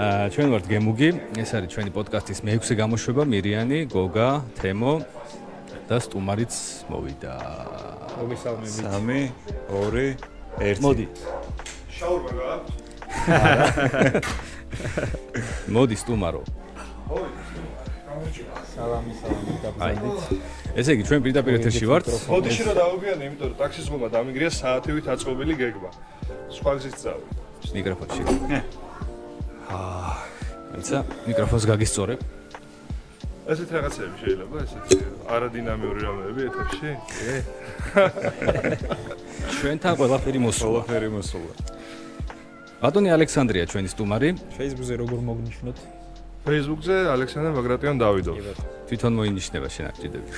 ჩვენ ვართ გემუგი, ეს არის ჩვენი პოდკასტის მეექვსე გამოშვება, მირიანი, გოგა, თემო და სტუმარიც მოვიდა. მოგესალმებით. 3 2 1. მოდი. შაურმა რა? მოდი სტუმარო. სალამი, სალამი, გაბზანდით. ესე იგი ჩვენ პირდაპირ ეთერში ვართ. მოდიში რა დავუგიანე, იმიტომ რომ ტაქსის ღომა დამიგრია საათივით აწყობილი გეგმა. სხვა გზით წავი. მიკროფონში. აა, ეცა მიკროფონს გაგისწორებ. ესეთ რაღაცები შეიძლება, ესეთი არადინამიური რამეები ეთერში? კი. ჩვენთან ყველაფერი მოსულა. ყველაფერი მოსულა. ბატონი ალექსანდრია ჩვენი სტუმარი. Facebook-ზე როგორ მოგნიშნოთ? Facebook-ზე ალექსანდრე ბაგრატიონ დავიდო. თვითონ მოინიშნება შენაკჭიდები.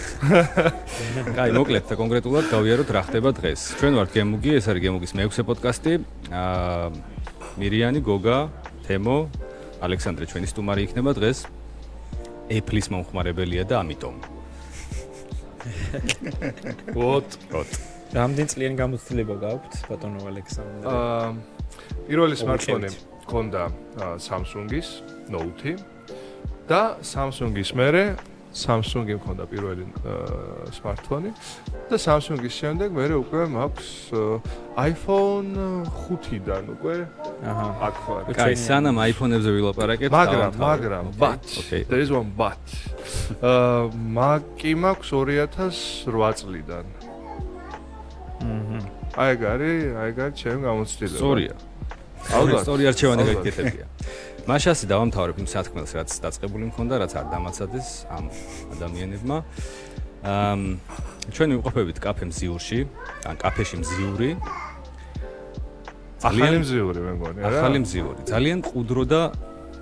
კაი, მოკლედ და კონკრეტულად გავიაროთ რა ხდება დღეს. ჩვენ ვართ გემუგი, ეს არის გემუგის მეექვსე პოდკასტი. აა მირიანი, გოგა, თემო, ალექსანდრე ჩვენი სტუმარი იქნება დღეს. Apple-ის მომხმარებელია და ამიტომ. ვოთ. ვოთ. რამდენი წლიანი გამოცდილება გაქვთ, ბატონო ალექსანდრე? აა პირველი smartphone მქონდა Samsung-ის Note და Samsung-ის მერე Samsung-ი მქონდა პირველი smartphone და Samsung-ის შემდეგ მერე უკვე მაქვს iPhone 5-დან უკვე აჰა. აქ ვარ. კაი, სანამ iPhone-ებზე ვილაპარაკებთ, მაგრამ მაგრამ but there is one but აა მაგი მაქვს 2008 წლიდან. აჰა. აი ეგ არის, აი ეგ არის ჩემი გამოცდილება. სწორია. ალბათ. სწორი არჩევანი ალბათ. გაკეთებია. მაშასი დავამთავრებ იმ სათქმელს, რაც დაწყებული მქონდა, რაც არ დამაცადეს ამ ადამიანებმა. ამ ჩვენ ვიყოფებით კაფე მზიურში, ან კაფეში მზიური. ახალი მზიური მე მგონი რა. ახალი მზიური. ძალიან ყუდრო და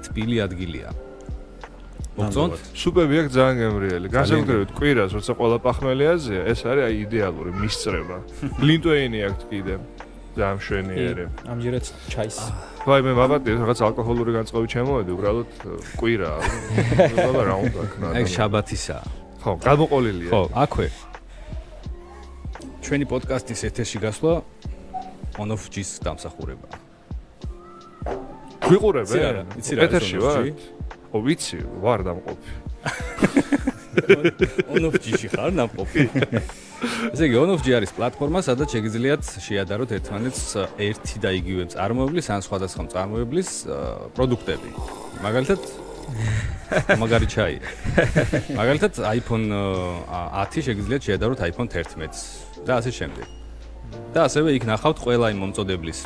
თბილი ადგილია. მოგწონთ? სუპები აქვს ძალიან გემრიელი. განსაკუთრებით კვირას, როცა ყველა პახმელი აზია, ეს არის აი იდეალური მისწრება. ლინტვეინი აქვს კიდე. ძალიან მშვენიერი. ამჯერად ჩაის. ვაი მე ვაბატი რაღაც ალკოჰოლური განწყობი ჩემოვედი, უბრალოდ კვირა. ბაბა რა უნდა ქნა. აი შაბათისაა. ხო, გამოყოლილია. ხო, აქვე. ჩვენი პოდკასტის ეთერში გასვლა on off G-ს დამსახურებაა. გვიყურებ იცი რა, ეთერში ვარ? Ო ვიცი, ვარ დამყოფი. on off G-ში ხარ ნამყოფი. ესე იგი on off G არის პლატფორმა, სადაც შეგიძლიათ შეადაროთ ერთმანეთს ერთი და იგივე წარმოებლის ან სხვადასხვა წარმოებლის პროდუქტები. მაგალითად მაგარი ჩაი. მაგალითად iPhone აა, 10 შეგიძლიათ შეადაროთ iPhone 11-ს და ასე შემდეგ. და ასევე იქ ნახავთ ყველა იმ მომწოდებლის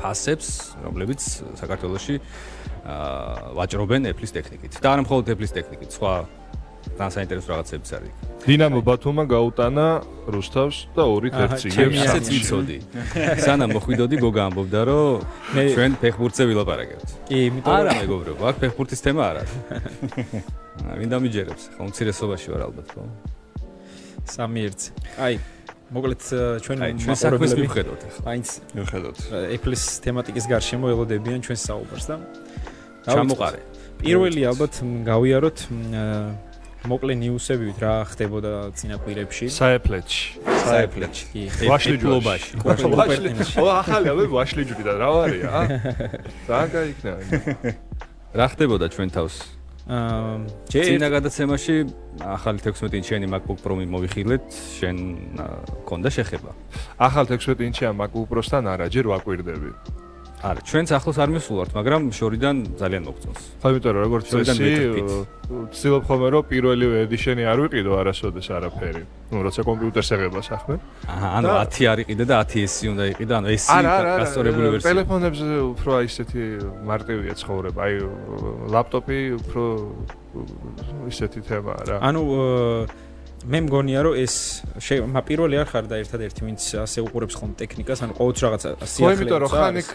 ფასებს, რომლებიც საქართველოში აა ვაჭრობენ Apple-ის ტექნიკით. და არა მხოლოდ Apple-ის ტექნიკით, სხვა ძალიან საინტერესო რაღაცებიც არის. დინამო ბათუმმა გაუტანა რუსთავს და ორი აჰა, თერცი ჩემი ისეც სამში. ვიცოდი. სანამ მოხვიდოდი გოგა ამბობდა, რომ მე- ჩვენ ფეხბურთზე ვილაპარაკებთ. კი, იმიტომ არა, რომ მეგობრებო, აქ ფეხბურთის თემა არ არის. ვინ დამიჯერებს? ხო, უმცირესობაში ვარ ალბათ, ხო? სამი ერთზე. აი, მოკლედ ჩვენ ჩვენ საქმეს მივხედოთ ახლა. მაინც მიხედოთ. Apple-ის თემატიკის გარშემო ელოდებიან ჩვენ საუბარს და ჩამოყარე. პირველი ალბათ გავიაროთ მოკლე ნიუსები რა ხდებოდა წინა კვირებში. საეფლეთში. საეფლეთში. კი. Apple-ობაში. კუპერტინში. ო ახალი აბე ვაშლიჯვრიდან რა ვარია? ა? ძალიან გაიქნა. რა ხდებოდა ჩვენ თავს? აა, წინა გადაცემაში ახალი 16 ინჩიანი MacBook Pro-მი მოვიხილეთ, შენ აა, გქონდა შეხება? ახალ 16 ინჩიან MacBook Pro-სთან არა, ჯერ ვაკვირდები. არა, ჩვენც ახლოს არ მისულართ, მაგრამ შორიდან ძალიან მოგწონს. ხო, იმიტომ რომ როგორც წესი, ვცდილობ ხოლმე რომ პირველი ედიშენი არ ვიყიდო არასოდეს არაფერი. ნუ როცა კომპიუტერს ეღება საქმე. აჰა, ანუ და- 10 არ იყიდა და 10S უნდა იყიდა, ანუ არა, გასწორებული ვერსია. ტელეფონებზე უფრო აი ესეთი მარტივია ცხოვრება. აი ლაპტოპი უფრო ისეთი თემაა რა. ანუ მე მგონია რომ ეს შე- მა პირველი არ ხარ და ერთადერთი ვინც ასე უყურებს ხომ ტექნიკას, ანუ ყოველთვის რაღაცა ხო, სიახლე. იმიტომ რომ ხან იქ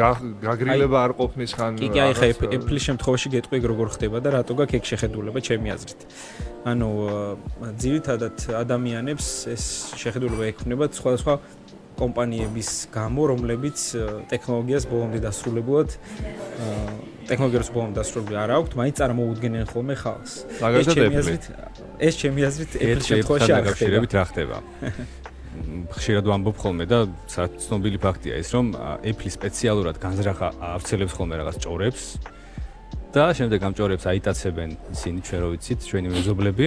გა- გაგრილება არ ყოფნის ხან კი, კი, აი ხა Apple-ის შემთხვევაში გეტყვი როგორ ხდება და რატო გაქვს ეგ შეხედულება ჩემი აზრით. ანუ ძირითადად ადამიანებს ეს შეხედულება ექნებათ სხვადასხვა კომპანიების გამო, რომლებიც ტექნოლოგიას ბოლომდე დასრულებულად ტექნოლოგიას ბოლომდე დასრულებული არ აქვთ, მაინც წარმოუდგენენ ხოლმე ხალხს. მაგალითად ჩემი აზრით ეს ჩემი აზრით ერთ შემთხვევაში არ ხდება. დაკავშირებით რა ხდება? ხშირად ვამბობ ხოლმე და ცნობილი ფაქტია ის, რომ Apple სპეციალურად განზრახა ავრცელებს ხოლმე რაღაც ჭორებს და შემდეგ ამ ჭორებს აიტაცებენ ისინი ჩვენ რო ვიცით, ჩვენი მეზობლები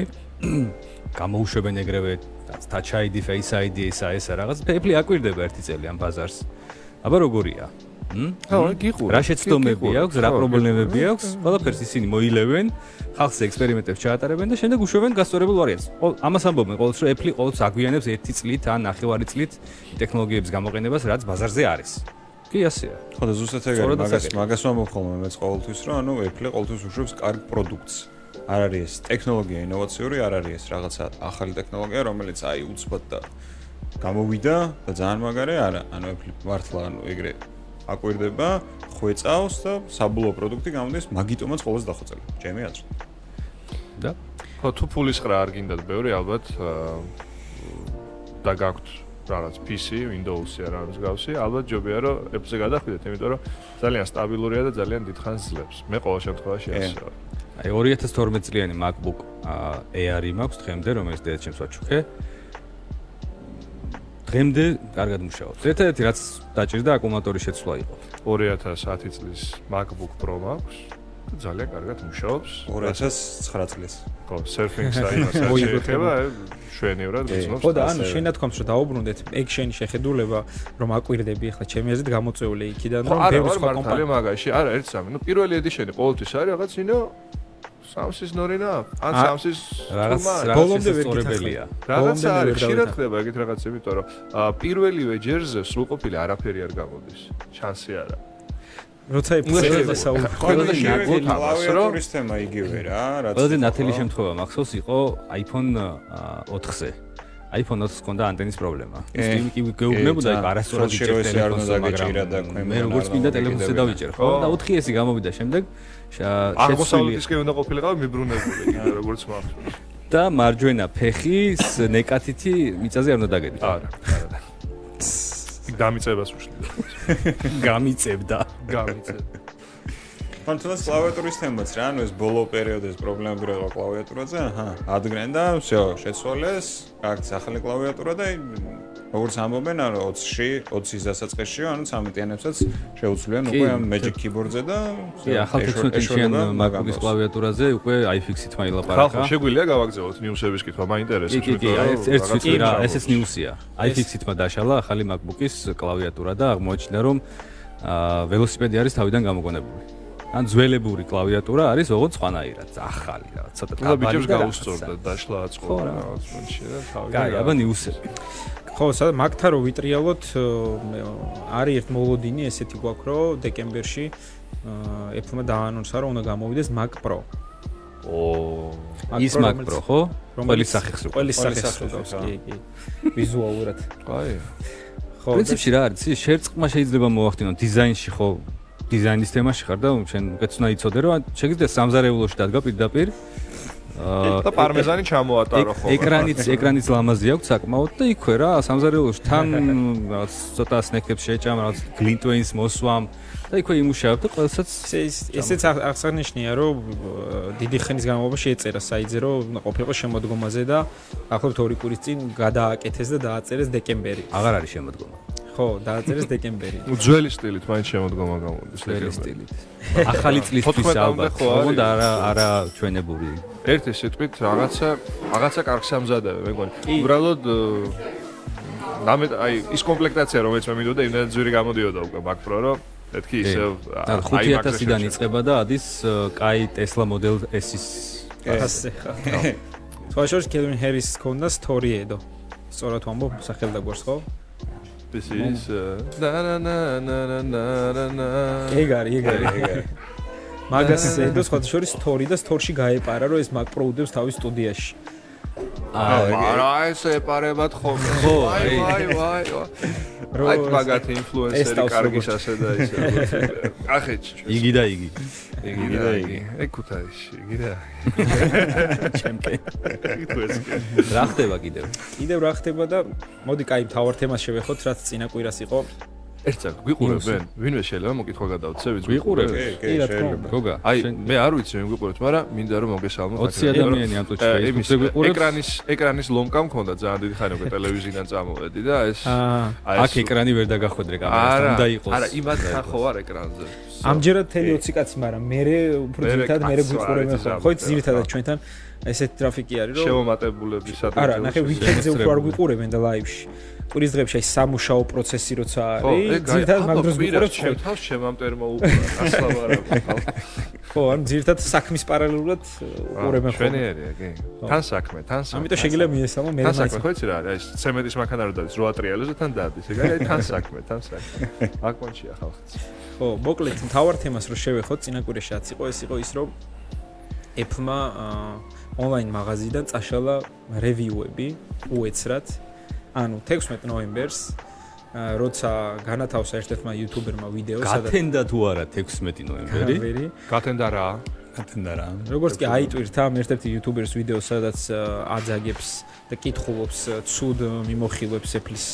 გამოუშვებენ ეგრევე Touch ID, Face ID ესა ესა რაღაც Apple აკვირდება ერთი წელი ამ ბაზარს. აბა როგორია? ხო, გიყურე. რა შეცდომები აქვს, რა პრობლემები აქვს? ყველაფერს ისინი მოილევენ, ხალხს ექსპერიმენტებს ჩაატარებენ და შემდეგ უშვებენ გასწორებულ ვარიანტს. ამას ამბობენ ყოველთვის, რომ Apple ყოველთვის აგვიანებს ერთი წლით ან ნახევარი წლით ტექნოლოგიების გამოყენებას, რაც ბაზარზე არის. კი ასეა. ხო და ზუსტად ეგრე მაგას მაგას ვამბობ ხოლმე მეც ყოველთვის, რომ ანუ Apple ყოველთვის უშვებს კარგ პროდუქტს. არ არის ეს ტექნოლოგია ინოვაციური, არ არის ეს რაღაცა ახალი ტექნოლოგია, რომელიც აი უცბად და გამოვიდა და ძალიან მაგარი არა, ანუ Apple მართლა ანუ ეგრე აკვირდება, ხვეწავს და საბოლოო პროდუქტი გამოდის, მაგიტომაც ყოველს დახოცელი. ჩემი აზრით. და ხო თუ ფულის ყრა არ გინდათ ბევრი ალბათ და გაქვთ რაღაც PC, Windows-ი არ არის გავსი, ალბათ ჯობია რომ Apple-ზე გადახვიდეთ, იმიტომ რომ ძალიან სტაბილურია და ძალიან დიდხანს ძლებს. მე ყოველ შემთხვევაში ასე ვარ. აი 2012 წლიანი MacBook Air-ი მაქვს დღემდე, რომელიც დედაც ჩემს ვაჩუქე. დღემდე კარგად მუშაობს. ერთადერთი რაც დაჭირდა აკუმულატორის შეცვლა იყო. 2010 წლის MacBook Pro მაქვს. ძალიან კარგად მუშაობს 2009 წლის. ხო, surfing-ს აიმასაც შეიძლება შვენივრად გწნობს. ხო და ანუ შენ ნათქვამს რომ დაუბრუნდეთ, შენი შეხედულება რომ აკვირდები ახლა ჩემი აზრით გამოწეული იქიდან რომ ბევრი სხვა კომპანია მაგაში. არა, ერთ სამი. ნუ პირველი ედიშენი ყოველთვის არის რაღაც ინო სამსის ნორინა ან სამსის რაღაც ბოლომდე ვერ გითხრია რაღაც არის ხშირად ხდება ეგეთ რაღაც იმიტომ რომ პირველივე ჯერზე სრულყოფილი არაფერი არ გამოდის. შანსი არა როცა იფცება საუბარი ყველა კლავიატურის თემა იგივე რა რაც ყველა ნათელი შემთხვევა მახსოვს იყო iPhone 4-ზე iPhone 4-ს ჰქონდა ანტენის პრობლემა. ის კი კი გეუბნებოდა იქ არასწორად იჭერდა ტელეფონს, მაგრამ მე როგორც მინდა ტელეფონზე დავიჭერ, ხო? და 4S-ი გამოვიდა. შემდეგ აღმოსავლეთისკენ უნდა ყოფილიყავი მიბრუნებული კიდე როგორც მახსოვს. და მარჯვენა ფეხის ნეკათითი მიწაზე არ უნდა დაგედი. არა, არა. გამიწებას უშლიდა. გამიწებდა. გამიწებდა. ფანტას კლავიატურის თემაც რა, ანუ ეს ბოლო პერიოდის პრობლემები რა კლავიატურაზე, აჰა, ადგენდა, შეცვალეს, გააქცა ახალი კლავიატურა და როგორც ამბობენ, ანუ 20-ში, 20-ის დასაწყისში, ანუ 13-იანებსაც შეუცვლიან უკვე ამ Magic Keyboard-ზე და კი, ახალ 16-იან MacBook-ის კლავიატურაზე უკვე iFix-ით მაილაპარაკა. ხალხო, შეგვიძლია გავაგზავნოთ ნიუსების კითხვა, მაინტერესებს. კი, კი, ერთ ერთ ვიტყვი რა, ესეც ნიუსია. iFix-ით მადაშალა ახალი MacBook-ის კლავიატურა და აღმოაჩინა რომ აა ველოსიპედი არის თავიდან გამოგონებული. ან ძველებური კლავიატურა არის ოღონდ სხვანაირად, ახალი რა, ცოტა დაბალი. და ბიჭებს გაუსწორდა, დაშლა აწყო რაღაც მომენტში და თავი. კაი, აბა ნიუსები. ხო, სადა მაგთა რო ვიტრიალოთ, არის ერთ მოლოდინი ესეთი გვაქვს, რომ დეკემბერში Apple-მა დაანონსა, რომ უნდა გამოვიდეს Mac Pro. ო, ის Mac Pro, ხო? ყველის სახეს ყველის სახეს კი, კი. ვიზუალურად. კაი. ხო, პრინციპში რა არის? შერწყმა შეიძლება მოახდინო დიზაინში, ხო? დიზაინის თემაში ხარ და შენ უკეთსნა იცოდე რომ შეგიძლია სამზარეულოში დადგა პირდაპირ და პარმეზანი ჩამოატარო ხო ეკრანიც ეკრანიც ლამაზი აქვს საკმაოდ და იქვე რა სამზარეულოში თან რაღაც ცოტა სნექებს შეჭამ რაღაც გლინტვეინს მოსვამ და იქვე იმუშავებ და ყველსაც ესეც აღსანიშნია რომ დიდი ხნის განმავლობაში ეწერა საიძე რომ ყოფილიყო შემოდგომაზე და ახლობთ ორი კვირის წინ გადააკეთეს და დააწერეს დეკემბერი. აღარ არის შემოდგომა ხო, დააწერეს დეკემბერი. ნუ ძველი სტილით მაინც შემოდგომა გამოდის ძველი სტილით. ახალი წლისთვის ალბათ. ოღონდ არა არა ჩვენებური. ერთი სიტყვით რაღაცა რაღაცა კარგს ამზადებე, მეგონი. უბრალოდ ნამე აი ის კომპლექტაცია რომელიც მე მინდოდა იმდენ ძვირი გამოდიოდა უკვე Mac Pro რომ ეთქი ისე აი 5000-დან იწყება და ადის კაი Tesla Model S-ის ასე ხა. სხვა შორის Kevin Harris-ის ქონდა edo. სწორად ვამბობ, სახელდაგვარს ხო? Na na na na na na ეგარი ეგარი ეგარი მაგას ედო სხვა შორის სტორი და სტორში გაეპარა რომ ეს Pro უდევს თავის სტუდიაში არა ეს ეპარებად ხოლმე? ხო აი აი აი აი. მაგათ ინფლუენსერი კარგის ასე და ისე ახეჩ იგი და იგი. იგი და იგი. ეგ ქუთაისში იგი და ჩემპიონი რა ხდება კიდევ? კიდევ რა ხდება და მოდი კაი თავარ თემას შევეხოთ რაც წინა კვირას იყო ერთსა გვიყურებენ? ვინმე შეიძლება მოკითხვა გადავცე ვიც გვიყურებ? კი, კი, კი, რა თქმა შეიძლება. გოგა აი მე არ ვიცი ვინ გვიყურებთ, მაგრამ მინდა რომ მოგესალმოთ. 20 ადამიანი ამ წუთში Facebook-ზე გვიყურებს. ეკრანის ეკრანის ლომკა მქონდა ძალიან დიდი ხანი უკვე ტელევიზიიდან წამოვედი და ეს აი აქ ეკრანი ვერ დაგახვედრე კამერასთან არა უნდა იყოს არა იმათ ხახო არ ეკრანზე. ამჯერად თელი 20 კაცი, მაგრამ მე უფრო ძირითადად მე გვიყურებენ ვარ, ხო? ხო, ძირითადად ჩვენთან ესეთ ტრაფიკი არის, რომ შემომატებულების არა, ნახე ვიკენდზე უფრო არ გვიყურებენ და ლაივში. კვირის დღეებში აი სამუშაო პროცესი როცა არის, ძირითადად მაგ დროს ვიყურებ ჩემ თავს შემამტერ მოუყურა ასლავარები ხო, ან ძირითადად საქმის პარალელურად უყურებენ ხო. ჩვენიერია კი. თან საქმე თან საქმე ამიტომ შეგიძლია მიესალმო მე თან საქმე ხო იცი რა არის აი ცემენტის მანქანა რო დადის 8 ტრიალზე თან დადის ეგ არის თან საქმე თან საქმე. აკმონჩია ხალხს ხო, მოკლედ მთავარ თემას რო შევეხოთ, წინა კვირაში რაც იყო, ეს იყო ის რომ Apple-მა ონლაინ მაღაზიიდან წაშალა რევიუები უეცრად. ანუ 16 ნოემბერს როცა განათავსა ერთ-ერთმა იუთუბერმა ვიდეო, გათენდა თუ არა 16 ნოემბერი გათენდა რა ათენდა რა. როგორც კი აიტვირთა ამ ერთ-ერთი იუთუბერის ვიდეო, სადაც აძაგებს და კითხულობს ცუდ მიმოხილვებს Apple-ის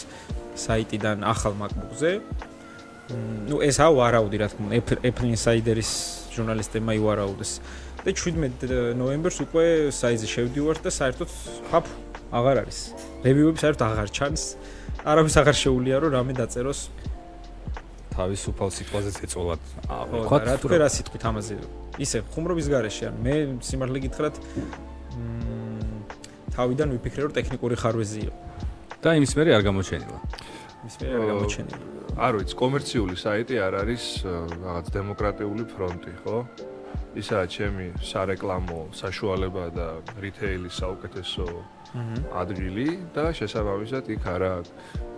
საიტიდან ახალ MacBook-ზე. მ, ნუ ეს აუ არაუდი რა თქმა უნდა, Apple Apple Insider-ის ჟურნალისტებმა ივარაუდეს. და 17 ნოემბერს უკვე საიზე შევდივართ და საერთოდ ხაფ აღარ არის. რევიუები საერთოდ აღარ ჩანს. არავის აღარ შეუულია რომ რამე დაწეროს. თავისუფალ სიტყვაზე ეწოლად ხო, რა თქვენ რა სიტყვით ამაზე? ისე ხუმრობის გარეშე ან მე სიმართლე გითხრათ თავიდან ვიფიქრე რომ ტექნიკური ხარვეზი იყო. და იმის მერე არ გამოჩენილა ის მე არ გამოჩენილი. არ ვიცი კომერციული საიტი არ არის რაღაც დემოკრატიული ფრონტი ხო ისაა ჩემი სარეკლამო საშუალება და რიტეილის საუკეთესო ადგილი და შესაბამისად იქ არა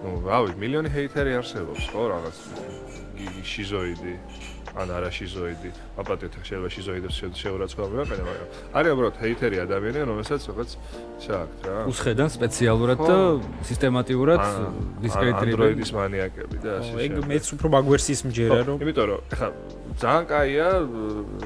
ნუ რავი მილიონი ჰეიტერი არსებობს ხო რაღაც გიგი შიზოიდი ან არა შიზოიდი აპატეთ შეიძლება შიზოიდებს შეურაცხყოფა ვიყენე მაგრამ არის უბრალოდ ჰეიტერი ადამიანი რომელსაც რაღაც შააქ რა. უსხედან სპეციალურად და სისტემატიურად ან- დისკრედიტირებენ Android-ის მანიაკები და ასე ეგ მეც უფრო მაგ ვერსიის მჯერა რომ იმიტომ რომ ეხლა ძალიან კაია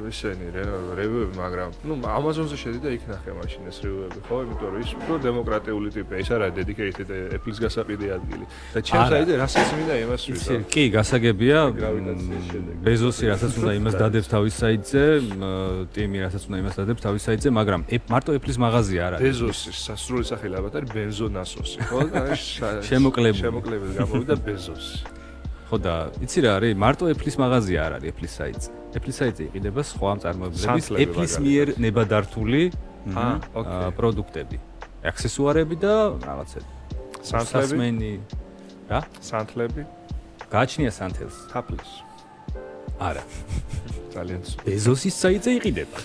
ისენი რე- რევიუები, მაგრამ ნუ Amazon-ზე შედი და იქ ნახე მაშინ ეს რევიუები, ხო? იმიტომ რომ ის უფრო დემოკრატიული ტიპია, ის არა dedicated Apple-ის გასაყიდე ადგილი. და ჩემს არა. საიდე რასაც მინდა იმას იცი, ვიტყვი. კი, გასაგებია. ბეზოსი რასაც უნდა იმას დადებს თავის საიტზე, ტიმი რასაც უნდა იმას დადებს თავის საიტზე, მაგრამ მარტო Apple-ის მაღაზია არ არის. ბეზოსის სასრული სახელი ალბათ არის ბენზონასოსი, ხო? და შემოკლებული. შემოკლებული გამოვიდა ბეზოსი. ხო და იცი რა არის, მარტო Apple-ის მაღაზია არ არის Apple-ის საიტზე. Apple-ის საიტზე იყიდება სხვა Apple-ის მაგალითად. მიერ ნებადართული ა, აა, ოკეი. პროდუქტები, აქსესუარები და რაღაცა სანთლები, რა? სანთლები, გააჩნია სანთელს? თაფლის. არა. ძალიან სულ. ბეზოსის საიტზე იყიდება.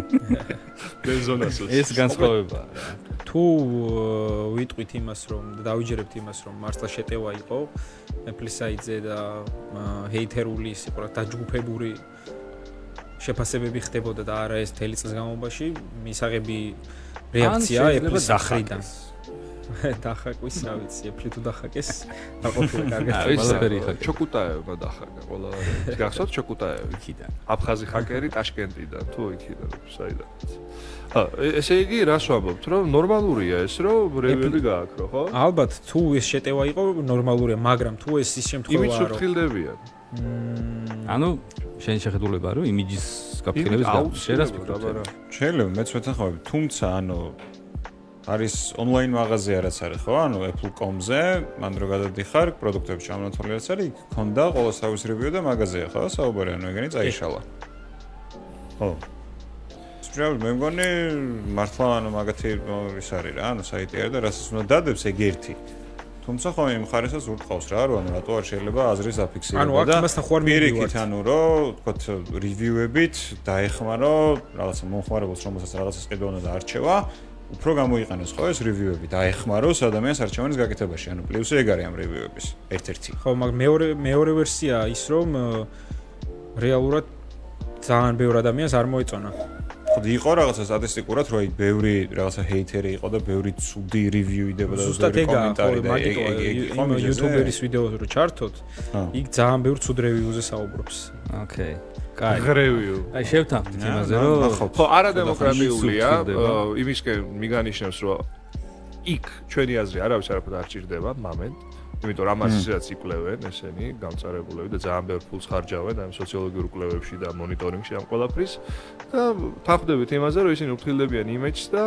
ბენზონასოსი. ეს განსხვავებაა. რა. თუ ვიტყვით იმას რომ და დავიჯერებთ იმას რომ მართლა შეტევა იყო Apple საიტზე და ჰეითერული ის იყო რა დაჯგუფებული შეფასებები ხდებოდა და არა ეს თელი წლის განმავლობაში მისაღები რეაქცია Apple-ის დახაკეს. დახაკვის რა ვიცი Apple თუ დახაკეს არ ყოფილა კარგად ყველაფერი ის იხაკება. ჩოკუტაევმა დახაკა ყველა გახსოვთ ჩოკუტაევი იქიდან. აფხაზი ჰაკერი ტაშკენტიდან თუ იქიდან საიდანაც ა ესე იგი რას ვამბობთ რომ ნორმალურია ეს რომ რევიუები გააქრო ხო ალბათ თუ ეს შეტევა იყო ნორმალურია მაგრამ თუ ეს ის იმით შემთხვევაა რომ სუფრთხილდებიან მ, ანუ შენი შეხედულება რო იმიჯის გაფრთხილების გამო შენ რას აუცილებლად, ფიქრობ? რა. შეიძლება მეც ვეთანხმები, თუმცა ანუ არის ონლაინ მაღაზია რაც არის ხო? ანუ apple.com-ზე, მან რო გადადიხარ, პროდუქტები ჩამონათვალი რაც არის, იქ ქონდა ყოველს თავის რევიუ და მაღაზია ხო? საუბარი ანუ ეგენი წაიშალა. ხო. სპეციალურად მე მგონი მართლა ანუ მაგათი ის არის რა, ანუ საიტი არის და რასაც უნდა დადებს ეგ ერთი. თუმცა ხო იმ ხარისას ურტყავს რა, რომ ანუ რატო არ შეიძლება აზრის აფიქსირება ანუ აქ იმასთან არ პირიქით მივიდივართ? ანუ რომ თქოთ რივიუებით დაეხმარო რაღაცა მომხმარებელს რომელსაც რაღაცას ყიდვა უნდა და არჩევა უფრო გამოიყენოს ხო ეს რივიუები დაეხმაროს ადამიანს არჩევანის გაკეთებაში ანუ პლუსი ეგ არის ამ რივიუების ერთ-ერთი ხო, მაგრამ მეორე მეორე ვერსია ის რომ რეალურად ძალიან ბევრ ადამიანს არ მოეწონა. ხო იყო რაღაცა სტატისტიკურად რომ აი ბევრი რაღაცა ჰეითერი იყო და ბევრი ცუდი რივიუ იდება და ზუსტად ბევრი ხო, კომენტარი და ეგ მაგიტო ეგ ეგ იყო იმ მიზეზი? იუთუბერის ვიდეოს რო ჩართოთ, იქ ძალიან ბევრ ცუდ რევიუზე საუბრობს. ოკეი. კაი. ღრევიუ აი შევთანხმდით იმაზე რომ ხო არა დემოკრატიულია იმისკენ მიგანიშნებს რომ იქ ჩვენი აზრი არავის არაფერ არ ჭირდება მამენ იმიტომ რომ ამას ისედაც იკვლევენ ესენი გამწარებულები და ძალიან ბევრ ფულს ხარჯავენ ამ სოციოლოგიურ კვლევებში და მონიტორინგში ამ ყველაფრის. და თანხდებით იმაზე რომ ისინი უფრთხილებიან იმეჯს და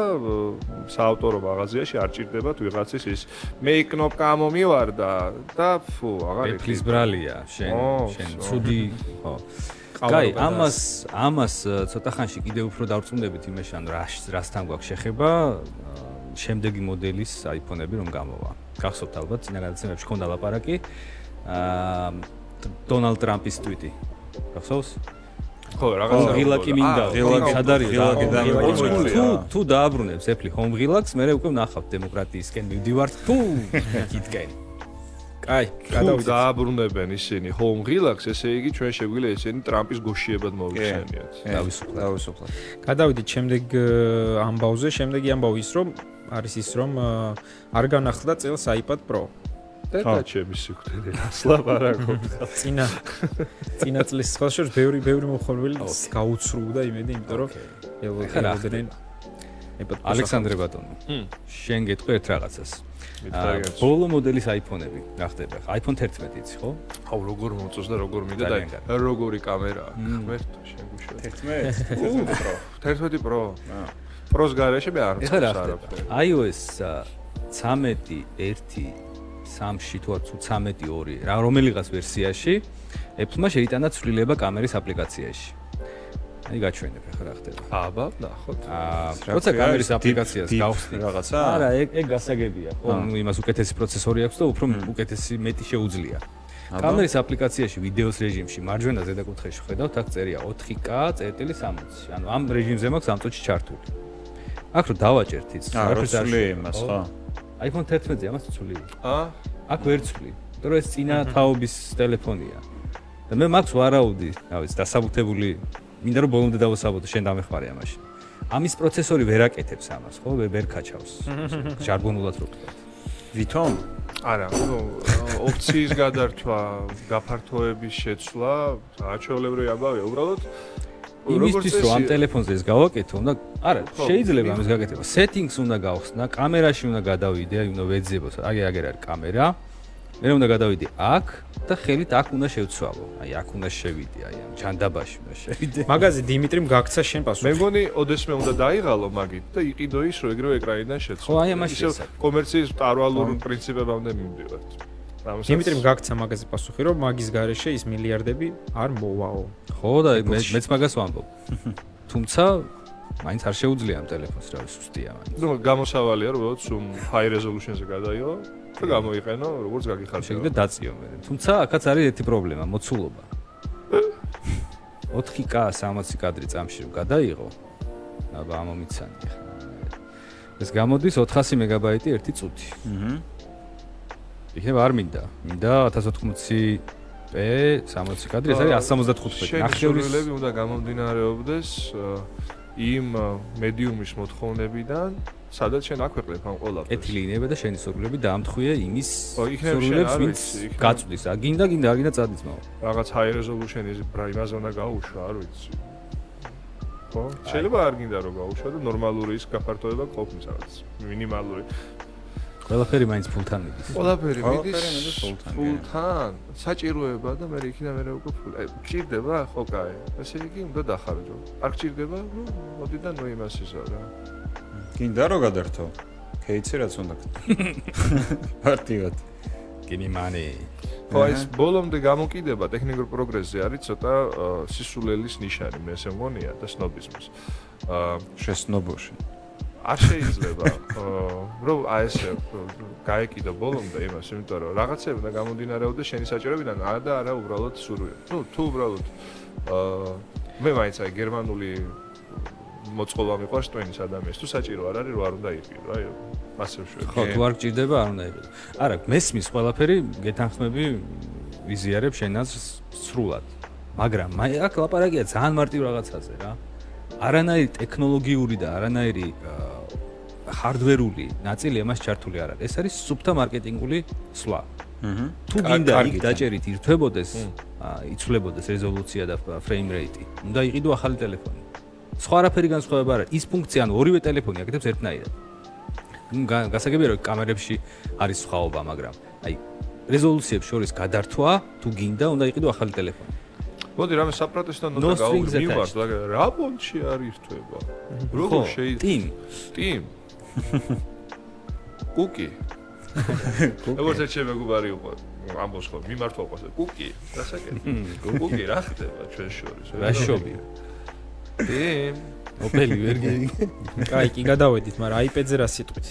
საავტორო მაღაზიაში არ ჭირდებათ ვიღაცის ის მე კნოპკა მომივარდა და ფუ აღარ იქ ფლის ბრალია შენ შენ ცუდი ხო კაი ამას ამას ცოტა ხანში კიდე უფრო დავწუნდებით იმაში ანუ რასთან გვაქვს შეხება შემდეგი მოდელის iPhone-ები რომ გამოვა. გახსოვთ ალბათ წინა გადაცემებში ქონდა ლაპარაკი აა დონალდ ტრამპის ტვიტი. გახსოვს? ხო, რაღაცა ღილაკი მინდა. ღილაკი და თუ თუ დააბრუნებს Apple Home ღილაკს, მე უკვე ვნახავთ დემოკრატიისკენ მივდივართ თუ იქითკენ. კაი, გადავიდეთ. დააბრუნებენ ისინი Home ღილაკს, ესე იგი ჩვენ შეგვიძლია ისინი ტრამპის გოშიებად მოვიხსენიოთ. დავისუფლოთ. დავისუფლოთ. გადავიდეთ შემდეგ ამბავზე, შემდეგი ამბავი ის რომ არის ის რომ არ განახლდა წელს iPad Pro. და ჩემი სიკვდილი ასლაბარაკო. წინა წინა წლის ხელშორ ბევრი ბევრი მოხმარებელი გაუცრუდა იმედი, იმიტომ რომ Pro. ალექსანდრე ბატონო. შენ გეტყვი ერთ რაღაცას. ბოლო მოდელის iPhone-ები გახდება. iPhone 11 იცი ხო? აუ როგორ მოწოს და როგორ მინდა და როგორი კამერაა. ღმერთო შენ გუშვა. 11 Pro. 11 Pro. პროს გარეშე მე არ ვცხოვრობ. iOS 13 1 3-ში თუ არ 13 2 რა რომელიღაც ვერსიაში Apple-მა შეიტანა ცვლილება კამერის აპლიკაციაში. აი გაჩვენებ ახლა რა ხდება. აბა, ნახოთ. აა, როცა კამერის აპლიკაციას გავხსნი რაღაცა? არა, ეგ ეგ გასაგებია. ხო, ნუ იმას უკეთესი პროცესორი აქვს და უფრო უკეთესი მეტი შეუძლია. კამერის აპლიკაციაში ვიდეოს რეჟიმში მარჯვენა ზედა კუთხეში ხედავთ, აქ წერია 4K წერტილი 60. ანუ ამ რეჟიმზე მაქვს ამ წუთში ჩართული. აქ რო დავაჭერთ ის შეიძლება იმას ხო iPhone 11-ზე ამას ცული აა აქ ვერ ცვლი იმიტომ რომ ეს წინა თაობის ტელეფონია და მე მაქვს ვარაუდი რა ვიცი დასაბუთებული მინდა რომ ბოლომდე დავასაბუთო შენ დამეხმარე ამაში. ამის პროცესორი ვერ აკეთებს ამას ხო? ვერ ქაჩავს. ჟარგონულად რო ვთქვა ვითომ? არა ნუ ოფციის გადართვა გაფართოების შეცვლა აჩვეულებრივი აბავია უბრალოდ იმისთვის რომ ამ ტელეფონზე ეს გავაკეთო, უნდა არა, შეიძლება ამის გაკეთება. settings უნდა გავხსნა, კამერაში უნდა გადავიდე, აი უნდა ვეძებო, აი აგერ არის კამერა. მე უნდა გადავიდე აქ და ხელით აქ უნდა შევცვალო. აი აქ უნდა შევიდე, აი ამ ჯანდაბაში უნდა შევიდე. მაგაზე დიმიტრიმ გაქცა შენ პასუხი. მე მგონი ოდესმე უნდა დაიღალო მაგით და იყიდო ის რომ ეგრევე ეკრანიდან შეცვალო. ხო, აი ამაში კომერციის მტარვალურ პრინციპებამდე მივდივართ. დიმიტრიმ გაქცა მაგაზე პასუხი რომ მაგის garaშე ის მილიარდები არ მოვაო. ხო და მე მეც მაგას ვამბობ. თუმცა მაინც არ შეუძლია ამ ტელეფონს რა ვსუსტია მაინც. ნუ გამოსავალია რომ სულ high resolution-ზე გადაიო და გამოიყენო როგორც გაგიხარდა. შეგდა დაწიო მე. თუმცა აქაც არის ერთი პრობლემა, მოცულობა. 4K 60 კადრი წამში რომ გადაიღო, აბა ამომიცანი ხა. ეს გამოდის 400 მეგაბაიტი ერთი წუთი. აჰა. იქნება არ მინდა. მინდა 1080 p 60 კადრი, ეს არის 175. ნახევრილები უნდა გამომდინარეობდეს იმ მედიუმის მოთხოვნებიდან, სადაც შენ აქვეყნებ ამ ყველაფერს. ეთილინება და შენი სურვილები დაამთხვია იმის სურვილებს, ვინც გაწვდის. ა გინდა, გინდა, არ გინდა წადის მაო. რაღაც high resolution ის იმაზე უნდა გაუშვა, არ ვიცი. ხო? შეიძლება არ გინდა რომ გაუშვა და ნორმალური ის გაფართოება ყოფნის რაღაც მინიმალური. ყველაფერი მაინც ფულთან მიდის. ყველაფერი მიდის ფულთან. ფულთან. საჭიროება და მე იქიდან მე უკვე ფულ. აი, გჭირდება? ხო, კაი. ესე იგი უნდა დახარჯო. არ გჭირდება? ნუ მოდი და ნუ იმას ისო რა. გინდა რომ გადართო? კეიცი რაც უნდა. პარტივად. გიმი მანი. ხო, ეს ბოლომდე გამოკიდება ტექნიკურ პროგრესზე არის ცოტა სისულელის ნიშანი, მე ესე მგონია და სნობიზმის. აა შესნობოში. არ შეიძლება რომ აი ესე გაეკიდო ბოლომდე იმას, იმიტომ რომ რაღაცები უნდა გამომდინარეობდეს შენი საჭიროებიდან, არა და არა უბრალოდ სურვილი. ნუ თუ უბრალოდ აა მე მაინც აი გერმანული მოწყობა მიყვარს ტვენის ადამიანს, თუ საჭირო არ არის, რომ არ უნდა იყიდო, აი ასე ვშვები. ხო, თუ არ გჭირდება, არ უნდა იყიდო. არა, მესმის ყველაფერი გეთანხმები ვიზიარებ შენაც სრულად. მაგრამ მე აქ ლაპარაკია ძალიან მარტივ რაღაცაზე რა. არანაირი ტექნოლოგიური და არანაირი ჰარდვერული ნაწილი ამას ჩართული არ არის. ეს არის სუფთა მარკეტინგული სვლა. აჰა. თუ გინდა იქ დაჭერით ირთვებოდეს, იცვლებოდეს რეზოლუცია და ფრეიმ რეიტი, უნდა იყიდო ახალი ტელეფონი. სხვა არაფერი განსხვავება არ არის. ის ფუნქცია, ანუ ორივე ტელეფონი აკეთებს ერთნაირად. გასაგებია რომ კამერებში არის სხვაობა, მაგრამ აი რეზოლუციებს შორის გადართვა თუ გინდა უნდა იყიდო ახალი ტელეფონი. მოდი რამე საპროტესტო ნოტა გავუმივართ, რა პონჩი არის რთვება. როგორ შეიძლება? ტიმ. ტიმ. კუკი. როგორც ეჩე მეგობარი იყო. ამბობს ხო, მიმართვა ყავს. კუკი, დასაკეთე. კუკი რა ხდება ჩვენ შორის? რა შობია? ტიმ. ოპელი ვერ გეგი. კაი, კი გადავედით, მაგრამ iPad-ზე რა სიტყვით?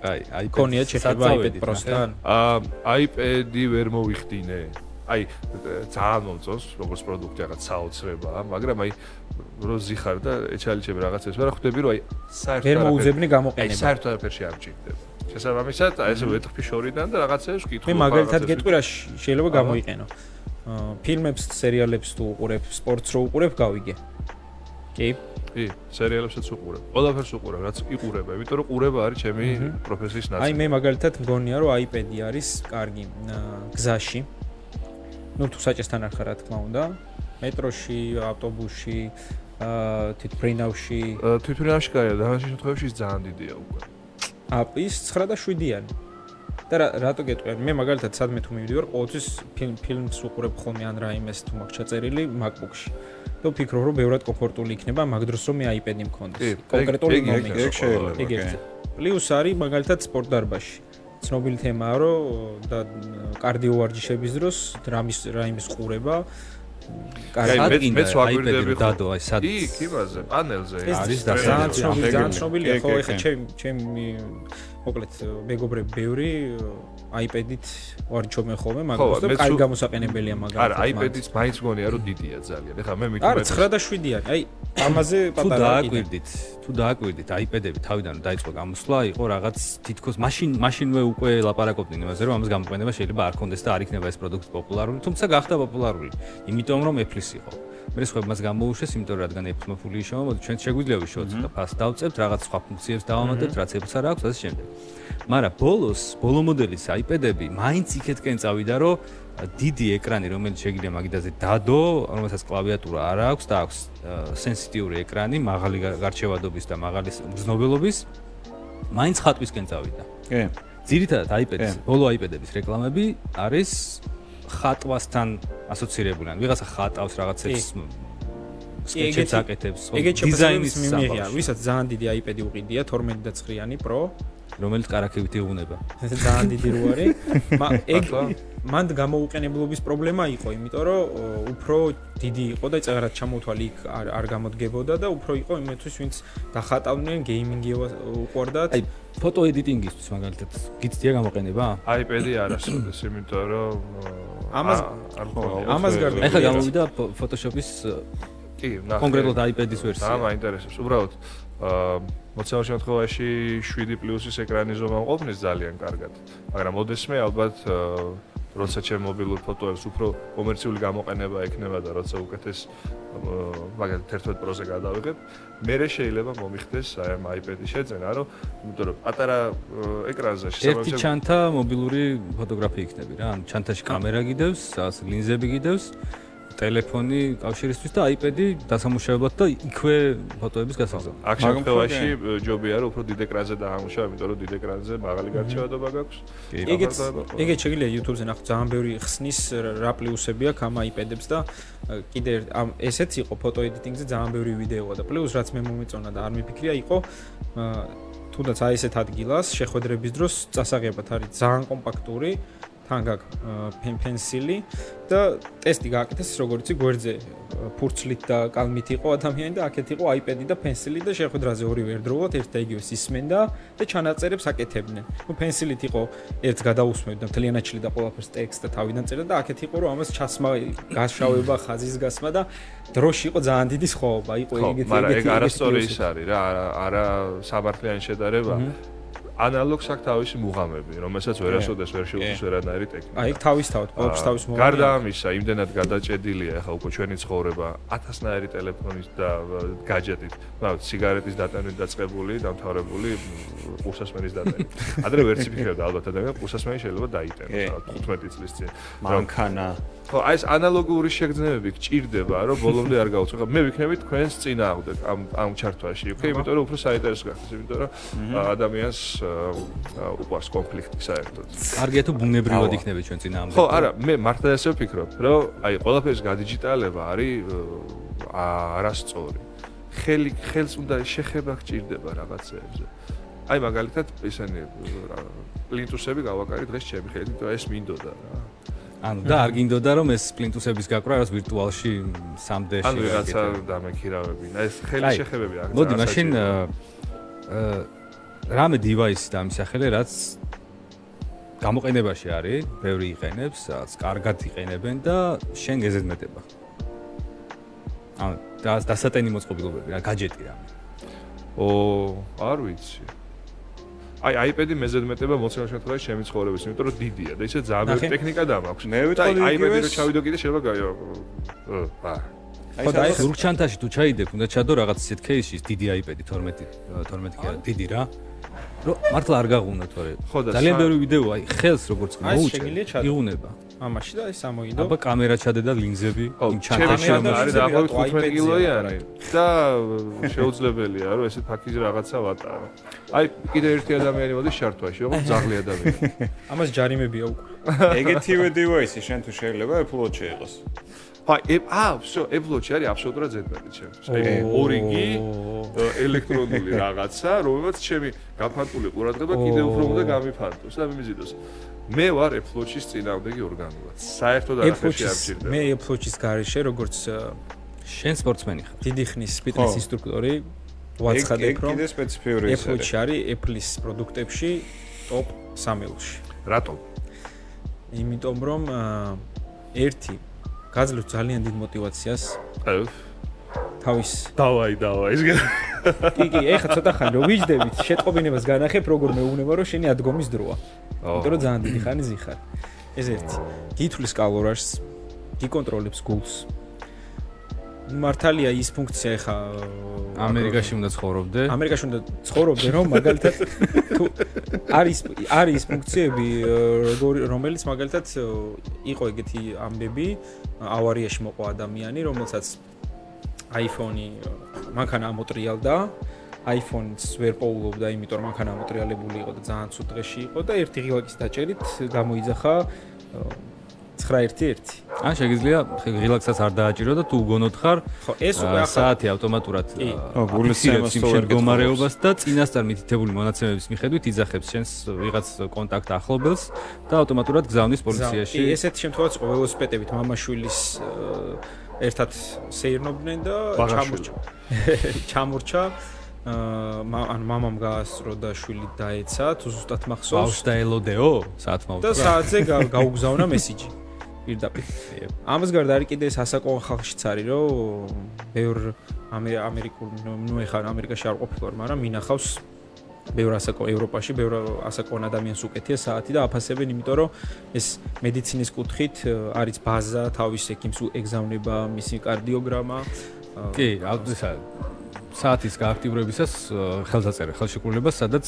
კაი, iPad. კონია შეიძლება iPad Pro-სთან? აა iPad-ი ვერ მოვიხდინე. აი ძალიან მომწონს როგორც პროდუქტი რაღაც საოცრებაა, მაგრამ აი რო ზიხარ და ეჩალიჩები რაღაცებს ვერ ხვდები რომ აი საერთოდ ვერ მოუძებნი გამოყენება. აი საერთოდ არაფერში არ მჭირდება. შესაბამისად, აი ესე ვეთქვი შორიდან და რაღაცებს ვკითხო. მე მაგალითად გეტყვი რა შეიძლება გამოიყენო. აა ფილმებს, სერიალებს თუ უყურებ, სპორტს რო უყურებ, გავიგე. კი. კი, სერიალებსაც უყურებ. ყველაფერს უყურებ, რაც იყურება, იმიტომ რომ ყურება არის ჩემი პროფესიის ნაწილი. აი მე მაგალითად მგონია რომ iPad-ი არის კარგი გზაში. ну თუ საჭესთან არ ხარ რა თქმა უნდა მეტროში ავტობუსში აა თვითფრინავში თვითფრინავში კარია და ამ შემთხვევაში ძალიან დიდია უკვე ა ის 9 და 7-იანი და რატო გეტყვი? მე მაგალითად სადმე თუ მივიდივარ ყოველთვის ფილმ ფილმს უყურებ ხოლმე ან რაიმეს თუ მაქვს ჩაწერილი MacBook-ში. და ვფიქრობ რომ ბევრად კომფორტული იქნება მაგ დროს რომ მე iPad-ი მქონდეს. კონკრეტული ეგ შეიძლება პლუს არის მაგალითად სპორტ დარბაზში. ცნობილი თემაა, რომ და კარდიო ვარჯიშების დროს რამის რაიმის ყურება კარგი. მეც ვაგვირდები დადო აი სად იქ იმაზე პანელზე არის და ძალიან ცნობილია ხო ეხა ჩემ ჩემ მოკლედ მეგობრები ბევრი iPad-ით ვარჯიშობენ ხოლმე მაგას და კაი გამოსაყენებელია მაგას არა iPad-იც მაინც მგონია რომ დიდია ძალიან. ეხა მე მითხრა არა 9 და 7-იანი აი ამაზე პატარა თუ დააკვირდით თუ დააკვირდით iPad-ები თავიდან დაიწყო გამოსვლა იყო რაღაც თითქოს მაშინ მაშინვე უკვე ლაპარაკობდნენ იმაზე რომ ამას გამოყენება შეიძლება არ კონდეს და არ იქნება ეს პროდუქტი პოპულარული თუმცა გახდა პოპულარული იმიტომ რომ Apple-ის იყო მე სხვა მას გამოუშვეს იმიტომ რადგან მოფული ისოვა მოდი ჩვენ შეგვიძლია ვიშოთ და ფას დავწევთ რაღაც სხვა ფუნქციებს დავამატებთ რაც Apple-ს არ აქვს ასე შემდეგ. მაგრამ ბოლოს ბოლო მოდელის iPad-ები მაინც იქეთკენ წავიდა რომ დიდი ეკრანი რომელიც შეიძლება მაგიდაზე დადო რომელსაც კლავიატურა არ აქვს და აქვს სენსიტიური ეკრანი მაღალი გარჩევადობის და მაღალი გზნობელობის მაინც ხატვისკენ წავიდა. კი. ძირითადად iPad-ის ბოლო iPad-ების რეკლამები არის ხატვასთან ასოცირებული ან ვიღაცა ხატავს რაღაცებს სკეჩებს აკეთებს დიზაინის მიმიღია. ვისაც ძალიან დიდი iPad-ი უყიდია 12 და 9-იანი Pro რომელიც კარაქებით იღუნება. ძალიან დიდი როარი. ეგ მანდ გამოუყენებლობის პრობლემა იყო, იმიტომ რომ უფრო დიდი იყო და წეღარად ჩამოთვალი იქ არ არ გამოდგებოდა და უფრო იყო იმისთვის, ვინც დახატავდნენ გეიმინგი უყვარდათ. აი ფოტო ედიტინგისთვის მაგალითად გიცდია გამოყენება? აი პედი არასოდეს, იმიტომ რომ ამას არ მქონდა. ამას გარდა ეხლა გამოვიდა ფოტოშოპის კი, ნახე. კონკრეტულად iPad-ის ვერსია. და მაინტერესებს. უბრალოდ აა მოცემულ შემთხვევაში 7 პლუსის ეკრანი ზომა ყოფნის ძალიან კარგად. მაგრამ მოდესმე ალბათ როცა ჩემ მობილურ ფოტოებს უფრო კომერციული გამოყენება ექნება და როცა უკეთეს მაგალითად 11 პროზე გადავიღებ, მე შეიძლება მომიხდეს აი ამ iPad-ის შეძენა, რომ იმიტომ რომ პატარა ეკრანზე შესაძლოა ერთი ჩანთა მობილური ფოტოგრაფია იქნება რა, ანუ ჩანთაში კამერა გიდევს, ლინზები გიდევს ტელეფონი კავშირისთვის და iPad-ი დასამუშავებლად და იქვე ფოტოების გასაღებად. აქ შემთხვევაში ჯობია რომ უფრო დიდ ეკრანზე დაამუშავო, იმიტომ რომ დიდ ეკრანზე მაღალი გარჩევადობა გაქვს. ეგეც ეგეც შეიძლება YouTube-ზე ნახო ძალიან ბევრი ხსნის რა პლუსები აქვს ამ iPad-ებს და კიდე ამ ესეც იყო ფოტო ედიტინგზე ძალიან ბევრი ვიდეოა და პლუს რაც მე მომეწონა და არ მიფიქრია იყო თუნდაც აი ესეთ ადგილას შეხვედრების დროს წასაღებად არის ძალიან კომპაქტური თან გაქვს პენსილი და ტესტი გააკეთეს როგორც იცი გვერდზე ფურცლით და კალმით იყო ადამიანი და აქეთ იყო iPad-ი და პენსილი და შეხვედრაზე ორივე ერთდროულად ერთ და იგივე სისმენდა და ჩანაწერებს აკეთებდნენ. ნუ პენსილით იყო ერთს გადაусმევდა მთლიანად ჩლიდა ყველაფერს ტექსტ და თავიდან წერდა და აქეთ იყო რომ ამას ჩასმა გაშავება ხაზის გასმა და დროში იყო ძალიან დიდი სხვაობა. იყო ეგეთი ეგეთი მაგრამ ეგ არასწორი ის არის რა არა არა სამართლიანი შედარება ანალოგს აქვს თავისი მუღამები, რომელსაც ვერასოდეს ვერ შეუძლებს ვერანაირი ტექნიკა. აი, თავისთავად, პოპს თავის მუღამები. გარდა ამისა, იმდენად გადაჭედილია ახლა უკვე ჩვენი ცხოვრება ათასნაირი ტელეფონის და გაჯეტით, მაგრამ სიგარეტის დატანით დაწყებული, დამთავრებული ყურსასმენის დატანით. ადრე ვერც ფიქრობდა ალბათ ადამიანი ყურსასმენი შეიძლება დაიტანოს 15 წლის წინ. მანქანა ხო, აი ეს ანალოგური შეგრძნებები გჭირდება, რომ ბოლომდე არ გაუწევ. მე ვიქნები თქვენს წინააღმდეგ ამ ამ ჩართვაში. ოკეი, იმიტომ რომ უფრო საინტერესო გახდეს, იმიტომ რომ ადამიანს უყვარს კონფლიქტი საერთოდ. კარგია თუ ბუნებრივად იქნება ჩვენ წინააღმდეგ. ხო, არა, მე მართლა ესე ვფიქრობ, რომ აი ყველაფერს გადიჯიტალება არის არასწორი. ხელი ხელს უნდა შეხება გჭირდება რაღაცეებზე. აი მაგალითად ისინი პლინტუსები გავაკარი დღეს ჩემი ხელით, იმიტომ ეს მინდოდა რა. ანუ და არ გინდოდა რომ ეს პლინტუსების გაკვრა რაც ვირტუალში 3D-ში ანუ რაცა დამეკირავებინა ეს ხელი შეხებები აქ მოდი მაშინ რამე დივაისი დამისახელე რაც გამოყენებაში არის ბევრი იყენებს რაც კარგად იყენებენ და შენ გეზედმეტება. ანუ დასატენი მოწყობილობები რა გაჯეტი რამე. ო არ vicsi აი iPad-ი მე ზედმეტება მოცემულში თქვა ჩემი ცხოვრების, იმიტომ რომ დიდია და ისე ძალიან ბევრი ტექნიკა დამაქვს. მე ვიტყოდი iPad-ი რო ჩავიდო კიდე შეიძლება აა აი ეს ზურგჩანთაში თუ ჩაიდებ, უნდა ჩადო რაღაც ისეთ кейსში, დიდი iPad-ი 12 12 კი არა, დიდი რა. რომ მართლა არ გაღუნა თორე. ძალიან ბევრი ვიდეო აი ხელს როგორც მოუჭერ, იღუნება. ამაში და ის ამოიდო. აბა კამერა ჩადე და ლინზები იმ ჩანთაში არის დაახლოებით 15 კილოიანი და შეუძლებელია რომ ესე ფაქიზ რაღაცა ვატარო. აი კიდე ერთი ადამიანი მოდის შარტვაში, ოღონდ ძაღლი ადამიანი. ამას ჯარიმებია უკვე. ეგეთივე დივაისი შენ თუ შეიძლება Apple Watch-ი იყოს. აი, აა, всё, Apple Watch-ი არის აბსოლუტურად ზედმეტი ჩემს. აი, ორიგი ელექტრონული რაღაცა, რომელსაც ჩემი გაფანტული ყურადღება კიდევ უფრო უნდა გამიფანტოს და მიმიზიდოს. მე ვარ Apple Watch-ის წინააღმდეგი ორგანულად. საერთოდ არაფერში არ ჭირდება. მე Apple Watch-ის garaშე როგორც შენ სპორტსმენი ხარ. დიდი ხნის ფიტნეს ინსტრუქტორი ვაცხადებ რომ კიდე სპეციფიური ის არის. Apple Watch არის Apple-ის პროდუქტებში top 3-ში. რატომ? იმიტომ რომ ერთი გაძლევს ძალიან დიდ მოტივაციას. თავის დავაი დავაი. ეს კი კი ეხა ცოტა ხანი რომ ვიждდებით შეტყობინებას განახებ როგორ მეუბნება რომ შენი ადგომის დროა. იმიტომ რომ ძალიან დიდი ხანი ზიხარ. ეს ერთი. გითვლის კალორაშს გიკონტროლებს გულს. მართალია ის ფუნქცია ეხა ამერიკაში უნდა ცხოვრობდე ამერიკაში უნდა ცხოვრობდე რომ მაგალითად თუ არის არის ფუნქციები რომელიც მაგალითად იყო ეგეთი ამბები ავარიაში მოყვა ადამიანი რომელსაც iPhone-ი მანქანა ამოტრიალდა. iPhone-ს ვერ პოულობდა, იმიტომ რომ მანქანა ამოტრიალებული იყო და ძალიან ცუდ დღეში იყო და ერთი ღილაკის დაჭერით გამოიძახა 911. აა შეიძლება ღილაკსაც არ დააჭირო და თუ უგონოდ ხარ, ხო, ეს უკვე ახლა საათი ავტომატურად გულისხმობს შენ მდგომარეობას და წინასწარ მითითებული მონაცემების მიხედვით იძახებს შენს ვიღაც კონტაქტ ახლობელს და ავტომატურად გზავნის პოლიციაში. კი, ესეთი შემთხვევაც იყო ველოსიპედებით მამაშვილის ერთად სეირნობდნენ და ჩამორჩა. ჩამორჩა. აა ან მამამ გაასწრო და შვილი დაეცა, თუ ზუსტად მახსოვს. ბავშვ და ელოდეო, საათმა უთხრა. და საათზე გაუგზავნა მესიჯი. პირდაპირ. ამას გარდა არის კიდე ეს ასაკოვან ხალხშიც არის, რომ ბევრ ამერიკულ ნუ ეხა ამერიკაში არ ყოფილვარ, მაგრამ მინახავს ბევრ ასაკო ევროპაში ბევრ ასაკოვან ადამიანს უკეთია საათი და აფასებენ იმიტომ რომ ეს მედიცინის კუთხით არის ბაზა თავის ექიმს ეგზავნება მისი კარდიოგრამა კი აუცილებლად საათის გააქტიურებისას ხელსაწერე ხელშეკრულება სადაც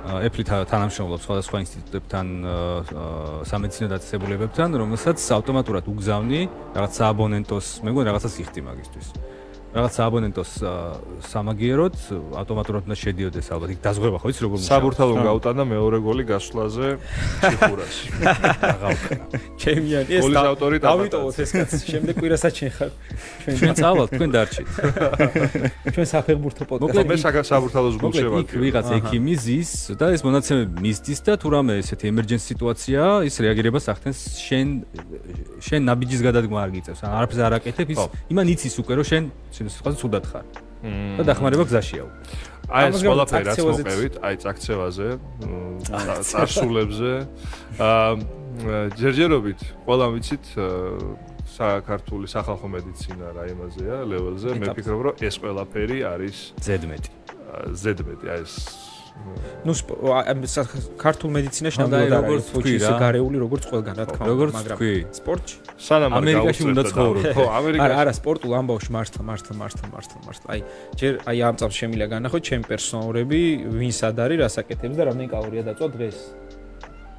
Apple თანამშრომლობს სხვადასხვა ინსტიტუტებთან სამედიცინო დაწესებულებებთან რომელსაც ავტომატურად უგზავნი რაღაც სააბონენტოს მე მგონი რაღაცას იხდი მაგისტვის რაღაც აბონენტოს სამაგიეროდ ავტომატურად უნდა შედიოდეს ალბათ იქ დაზღვევა ხო იცი როგორ მუშაობს? საბურთალო გაუტანა მეორე გოლი გასვლაზე ციფურაში ჩემიანი ეს გოლის ავტორი დავიტოვოთ ეს კაცი შემდეგ კვირასაც შენ ხარ. ჩვენ წავალთ თქვენ დარჩით. ჩვენ საფეხბურთო პოდკასტი მოკლედ მე საქართველოს გულში ვარ იქ ვიღაც ექიმი ზის და ეს მონაცემები მისდის და თუ რამე ესეთი ემერჯენსი სიტუაციაა ის რეაგირებას ახდენს შენ შენ ნაბიჯის გადადგმა არ გიწევს. არაფერს არ აკეთებ ის იმან იცის უკვე რომ შენ სიტყვაზე ცუდად ხარ. და დახმარება გზაშია უკვე. აი ეს ყველაფერი რაც მოყევით, აი წაქცევაზე, წარსულებზე, აა ჯერჯერობით ყველა ვიცით საქართველოს სახალხო მედიცინა რაიმაზეა, ლეველზე, მე ფიქრობ რომ ეს ყველაფერი არის ზედმეტი. ზედმეტი, აი ეს ну ქართულ მედიცინაში ნამდვილად როგორც თქვი რა გარეული როგორც ყველგან რა თქმა უნდა მაგრამ სპორტში სანამ ამერიკაში უნდა ცხოვრო ხო ამერიკაში არა არა სპორტულ ამბავში მართლა მართლა მართლა მართლა მართლა აი ჯერ აი ამ წამს შემიძლია განახო ჩემი პერსონალურები ვინ სად არის რას აკეთებს და რამდენი კალორია დაწვა დღეს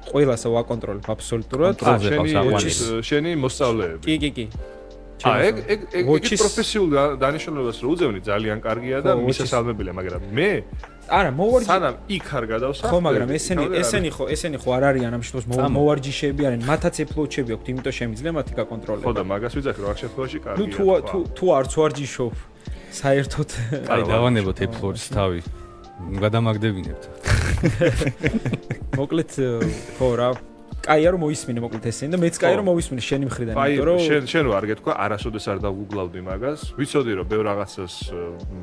ყველასა ვაკონტროლებ აბსოლუტურად. შენი შენი მოსწავლეები. კი, კი, კი. აა ეგ ეგ ეგ Watch-ის- პროფესიულ და- დანიშნულებას რო უძევნი ძალიან კარგია და მისასალმებელია, მაგრამ მე არა, მოვარჯი სანამ იქ არ გადავსახ. ხო, მაგრამ ესენი ესენი ხო, ესენი ხო არ არიან ამ შემთხვევაში წამო. მოვარჯიშეები არიან, მათაც ეფლოუჩები აქვთ, იმიტომ შემიძლია მათი გაკონტროლება. ხო და მაგას ვიძახი რომ აქ შემთხვევაში კარგია. ნუ თუ თუ თუ არც ვარჯიშობ საერთოდ აი დავანებოთ ეფლორის თავი. გადამაგდებინებთ. მოკლედ ხო რა კაია რომ მოისმინე მოკლედ ესენი და მეც კაია რომ მოვისმინე შენი მხრიდან იმიტომ რომ შენ შენ რო არ გეთქვა არასოდეს არ დაგუგლავდი მაგას. ვიცოდი რომ ბევრ რაღაცას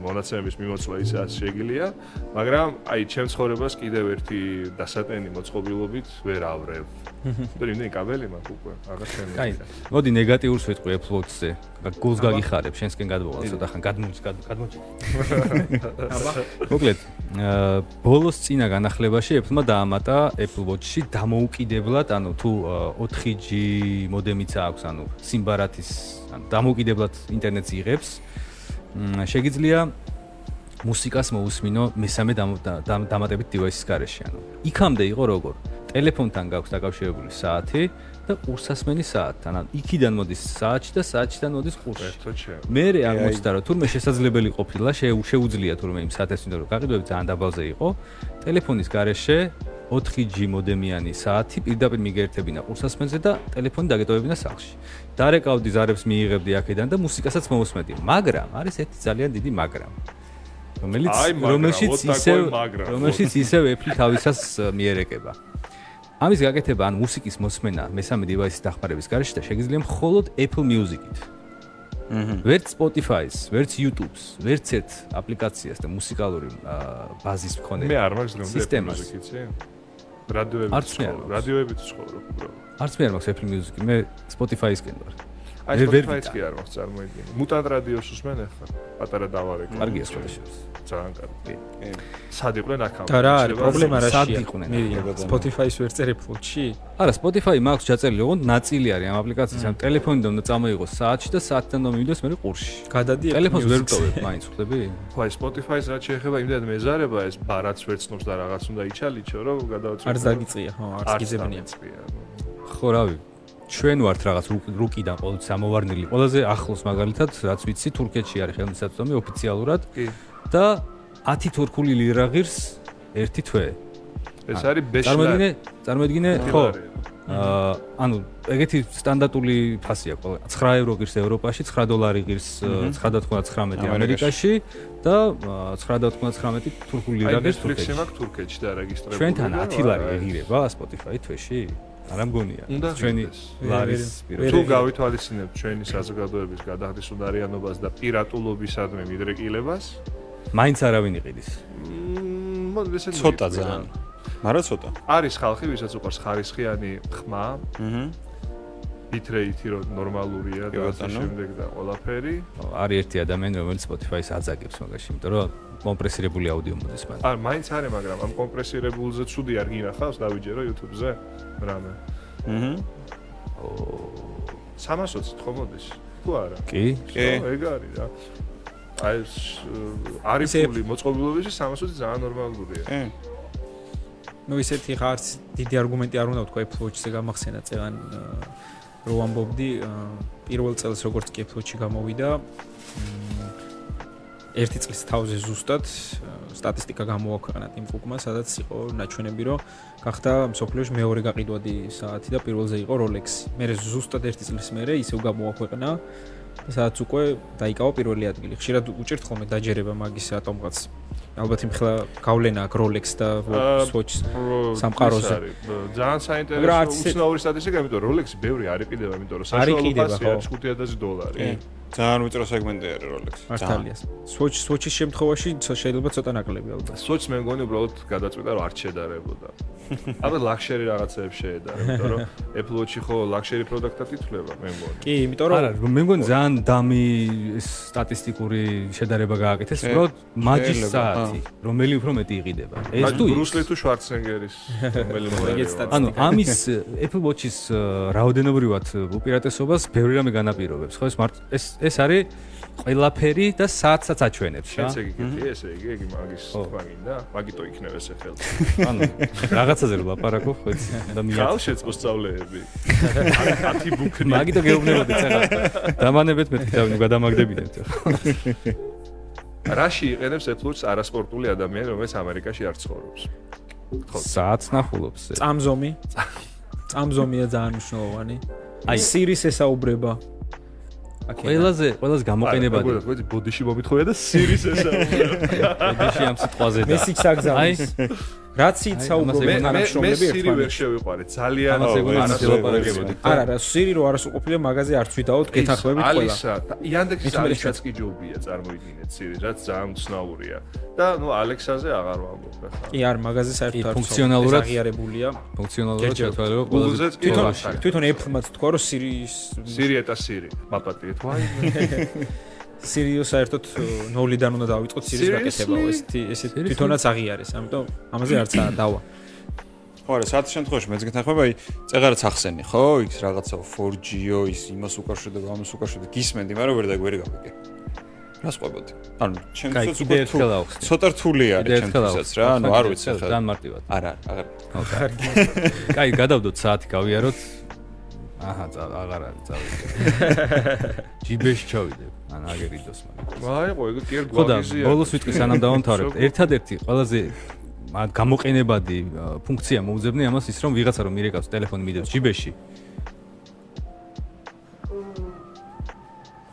მონაცემების მიმოწვა ისე შეგილია მაგრამ აი ჩემ ცხოვრებას კიდევ ერთი დასატენი მოწყობილობით ვერ ავრევ. და იმდენი კაბელი მაქვს უკვე რაღაც ჩემი კაი, მოდი ნეგატიურს ვეთყვი ეფლოთზე. გულს გაგიხარებ, შენსკენ გადმოვალ ცოტა ხან გადმოჭ გადმოჭ. აბა. მოკლედ, ბოლოს წინა განახლებაში Apple-მა დაამატა Apple Watch-ში დამოუკიდებლად, ანუ თუ აა, 4G მოდემიც აქვს, ანუ სიმბარათის, ანუ დამოუკიდებლად ინტერნეტს იღებს, მ, შეგიძლია მუსიკას მოусმინო მესამე დამატებით device-ის გარეშე, ანუ იქამდე იყო როგორ? ტელეფონთან გაქვს დაკავშირებული საათი და ყურსასმენი საათთან, ანუ იქიდან მოდის საათში და საათშიდან მოდის ყურში. მე რე აღმოჩნდა რომ თურმე შესაძლებელი ყოფილა შე- შეუძლია თურმე იმ საათეს ვინდა რომ გაყიდვები ძალიან დაბალზე იყო ტელეფონის გარეშე 4G მოდემიანი საათი პირდაპირ მიგაერთებინა ყურსასმელზე და ტელეფონი დაგეტოვებინა სახლში. დარეკავდი ზარებს მიიღებდი აქედან და მუსიკასაც მოვუსმედი, მაგრამ არის ერთი ძალიან დიდი მაგრამ. რომელიც რომელშიც ისევ რომელშიც ისევ ეფლი თავისას მიერეკება. ამის გაკეთება ან მუსიკის მოსმენა მესამე დივაისის დახმარების გარეშე და შეგიძლია მხოლოდ Apple Music-ით. ვერც Spotify-ს, ვერც YouTube-ს, ვერც ერთ აპლიკაციას და მუსიკალური ბაზის მქონე. მე არ მაქვს გონდა Apple Music-იც, ე? არც მე არ მაქვს. რადიოები ცხოვრობ უბრალოდ არც მე არ მაქვს Apple Music, მე Spotify-სკენ ვარ. აი ვერ- ვერ Spotify-ს კი არ მაქვს წარმოიდგინე მუტანტ რადიოს უსმენ ახლა პატარა დავარეკო კარგია სხვადასხვა. ძალიან კარგი კი. სად იყვნენ აქამდე და რა არის შეიძლება- პრობლემა სად რაშია? იყვნენ? მირია ეგოც არა. Spotify-ს ვერ წერე ფლოტში? არა, Spotify მაქვს ჩაწერილი, ოღონდ ნაწილი არის ამ აპლიკაციის, ამ ტელეფონიდან უნდა წამოიღოს საათში და საათთან უნდა მივიდეს მე ყურში. გადადი Apple ტელეფონს ვერ ვტოვებ, მაინც ხვდები? ხო აი Spotify-ს რაც შეეხება იმდენად მეზარება ეს ბარაც ვერცნობს და რაღაც უნდა იჩალიჩო რომ გადავაწყვეტო არც დაგიწია, ხო, არც გიზებნია. ხო, რავი. ჩვენ ვართ რაღაც რუკ- რუკიდან ყოველთვის ამოვარნილი. ყველაზე ახლოს მაგალითად, რაც ვიცი, თურქეთში არის ხელმისაწვდომი ოფიციალურად კი და 10 თურქული ლირა ღირს ერთი თვე. ეს არის ბეშლა წარმოიდგინე, წარმოიდგინე, ხო. აა ანუ ეგეთი სტანდარტული ფასია ყველა 9 ევრო ღირს ევროპაში 9 დოლარი ღირს Mhm. 9.19 ამერიკაში. და აა, 9.19 თურქული ლირა ღირს თურქეთში მაქვს თურქეთში და რეგისტრირებული. ჩვენთან და 10 ლარი არა, ეღირება Spotify თვეში არა მგონია ჩვენი ლარის პირობები. თუ გავითვალისწინებთ ჩვენი საზოგადოების გადახდის უნარიანობას და პირატულობისადმი მიდრეკილებას, მაინც არავინ იყიდის მოდი ესეთი ცოტა ძალიან. მაგრამ ცოტა. არის ხალხი, ვისაც უყარს ხარისხიანი ხმა, აჰა. bitrate-ი რომ ნორმალურია და ასე შემდეგ და ყველაფერი. არის ერთი ადამიანი რომელიც Spotify-ს აძაგებს მაგაში იმიტომ რომ კომპრესირებული აუდიო მოდის მან არ მაინც არის, მაგრამ ამ კომპრესირებულზე ცუდი არ გინახავს, დავიჯერო YouTube-ზე რამე. აჰა. 320 ხო მოდის? თუ არა? კი კი. ეგ არის რა. აი ეს არის ფული მოწყობილობაში 320 ძალიან ნორმალურია. კი. ну ისეთი ხა არც დიდი არგუმენტი არ უნდა ვთქვა Apple Watch-ზე გამახსენა წეგან აა, რო ამბობდი პირველ წელს როგორც კი Apple Watch-ი გამოვიდა ერთი წლის თავზე ზუსტად სტატისტიკა გამოაქვეყნა იმ კუკმა სადაც იყო ნაჩვენები რომ გახდა მსოფლიოში მეორე გაყიდვადი საათი და პირველზე იყო Rolex-ი მე ზუსტად ერთი წლის მერე ისევ გამოაქვეყნა სადაც უკვე დაიკავა პირველი ადგილი. ხშირად უჭერთ ხოლმე დაჯერება მაგის ატომღაც ალბათ იმხელა გავლენა აქვს Rolex და რო- სამყაროზე. ძალიან საინტერესო უცნაური სტატისტიკა, იმიტომ რომ Rolex-ი ბევრი არ იყიდება, იმიტომ რომ საშუალო ფასი ხო. არის 5000 დოლარი. ძალიან ვიწრო სეგმენტი არის Rolex. მართალია. Swatch Swatch-ის შემთხვევაში შეიძლება ცოტა ნაკლები ალბათ. Swatch მე მგონი უბრალოდ გადაწყვიტა რომ არ შედარებოდა. ალბათ luxury რაღაცეებს შეედარა, იმიტომ რომ Apple Watch-ი ხო luxury product-ად ითვლება, მე მგონი. კი, იმიტომ რომ არა მე მგონი ძალიან დამი სტატისტიკური შედარება გააკეთეს უბრალოდ მაჯის შეიძლება, საათი რომელი უფრო მეტი იყიდება ეს თუ ბრუსლი თუ შვარცენგერის რომელი სტატისტიკა. ანუ ამის Apple Watch-ის რაოდენობრივად უპირატესობას ბევრი რამე განაპირობებს ხო ეს მარტ ეს ეს არის ყველაფერი და საათსაც აჩვენებს რა. შენც ეგ იგეთი ესე იგი, იგი მაგის თქვა გინდა? მაგიტო იქნება ესე ხელს. ანუ რაღაცაზე რო ლაპარაკო ხო იცი და მია ხალ შეწყოსწავლეები. 10 ბუქნი. მაგიტო გეუბნებოდი წაღა. დამანებეთ მეთქი და გადამაგდებინეთ ხო. რაში იყენებს Apple-ს არასპორტული ადამიანი, რომელიც ამერიკაში არ ცხოვრობს? საათს ნახულობს. წამზომი. წამზომია ძალიან მნიშვნელოვანი. აი სირის ესაუბრება. ყველაზე ყველაზე გამოყენებადი. აი, ხო, ბოდიში მომითხოვია და სირის ესაუბრება. ბოდიში ამ სიტყვაზე და. მესიქს აგზავნის. რაც იცაუბრობენ თანამშრომლები ერთმანეთს. მე სირი ვერ შევიყვარე. ძალიან არასოლებარებოდი. არა, არა, სირი რო არასო ყოფილია მაგაზე არც ვითაოთ, გეთახმებით ყველა. ალისა, იანდექსის ალისაც კი ჯობია, წარმოიდგინეთ სირი, რაც ძალიან ცნაურია. და ნუ ალექსაზე აღარ ვამბობ რა. კი, არ მაგაზე საერთოდ არ ფუნქციონალურად აღიარებულია. ფუნქციონალურად შეთვალება ყველაზე თვითონ თვითონ Apple-მაც თქვა რომ სირის სირი eta სირი. მაპატიეთ. ვაი. სირიო საერთოდ ნოლიდან უნდა დავიწყოთ სირის გაკეთება ესეთი ესე თვითონაც აღიარეს ამიტომ ამაზე არც დავა. ხო არა საათის შემთხვევაში მეც გეთახმება აი წეღარაც ახსენი ხო? იქ რაღაცა 4G-ო ის იმას უკავშირდება ამას უკავშირდება გისმენდი მაგრამ ვერ დაგვერი გავიგე რას ყვებოდი ანუ ჩემთვის უკვე ცოტა რთული არის ჩემთვისაც რა ანუ არ ვიცი ხა ძალიან მარტივად. არა აღარ ხო კარგი კაი გადავდოთ საათი გავიაროთ აჰა აღარ არის წავიდე ჯიბეში ჩავიდე ან აგერიდოს მაგრამ ვაი ყო ეგ კი არ გვაგიზია ხო ბოლოს ვიტყვი სანამ დავამთავრებ. ერთადერთი ყველაზე გამოყენებადი ფუნქცია მოუძებნე ამას ის რომ ვიღაცა რომ მირეკავს ტელეფონი მიდევს ჯიბეში.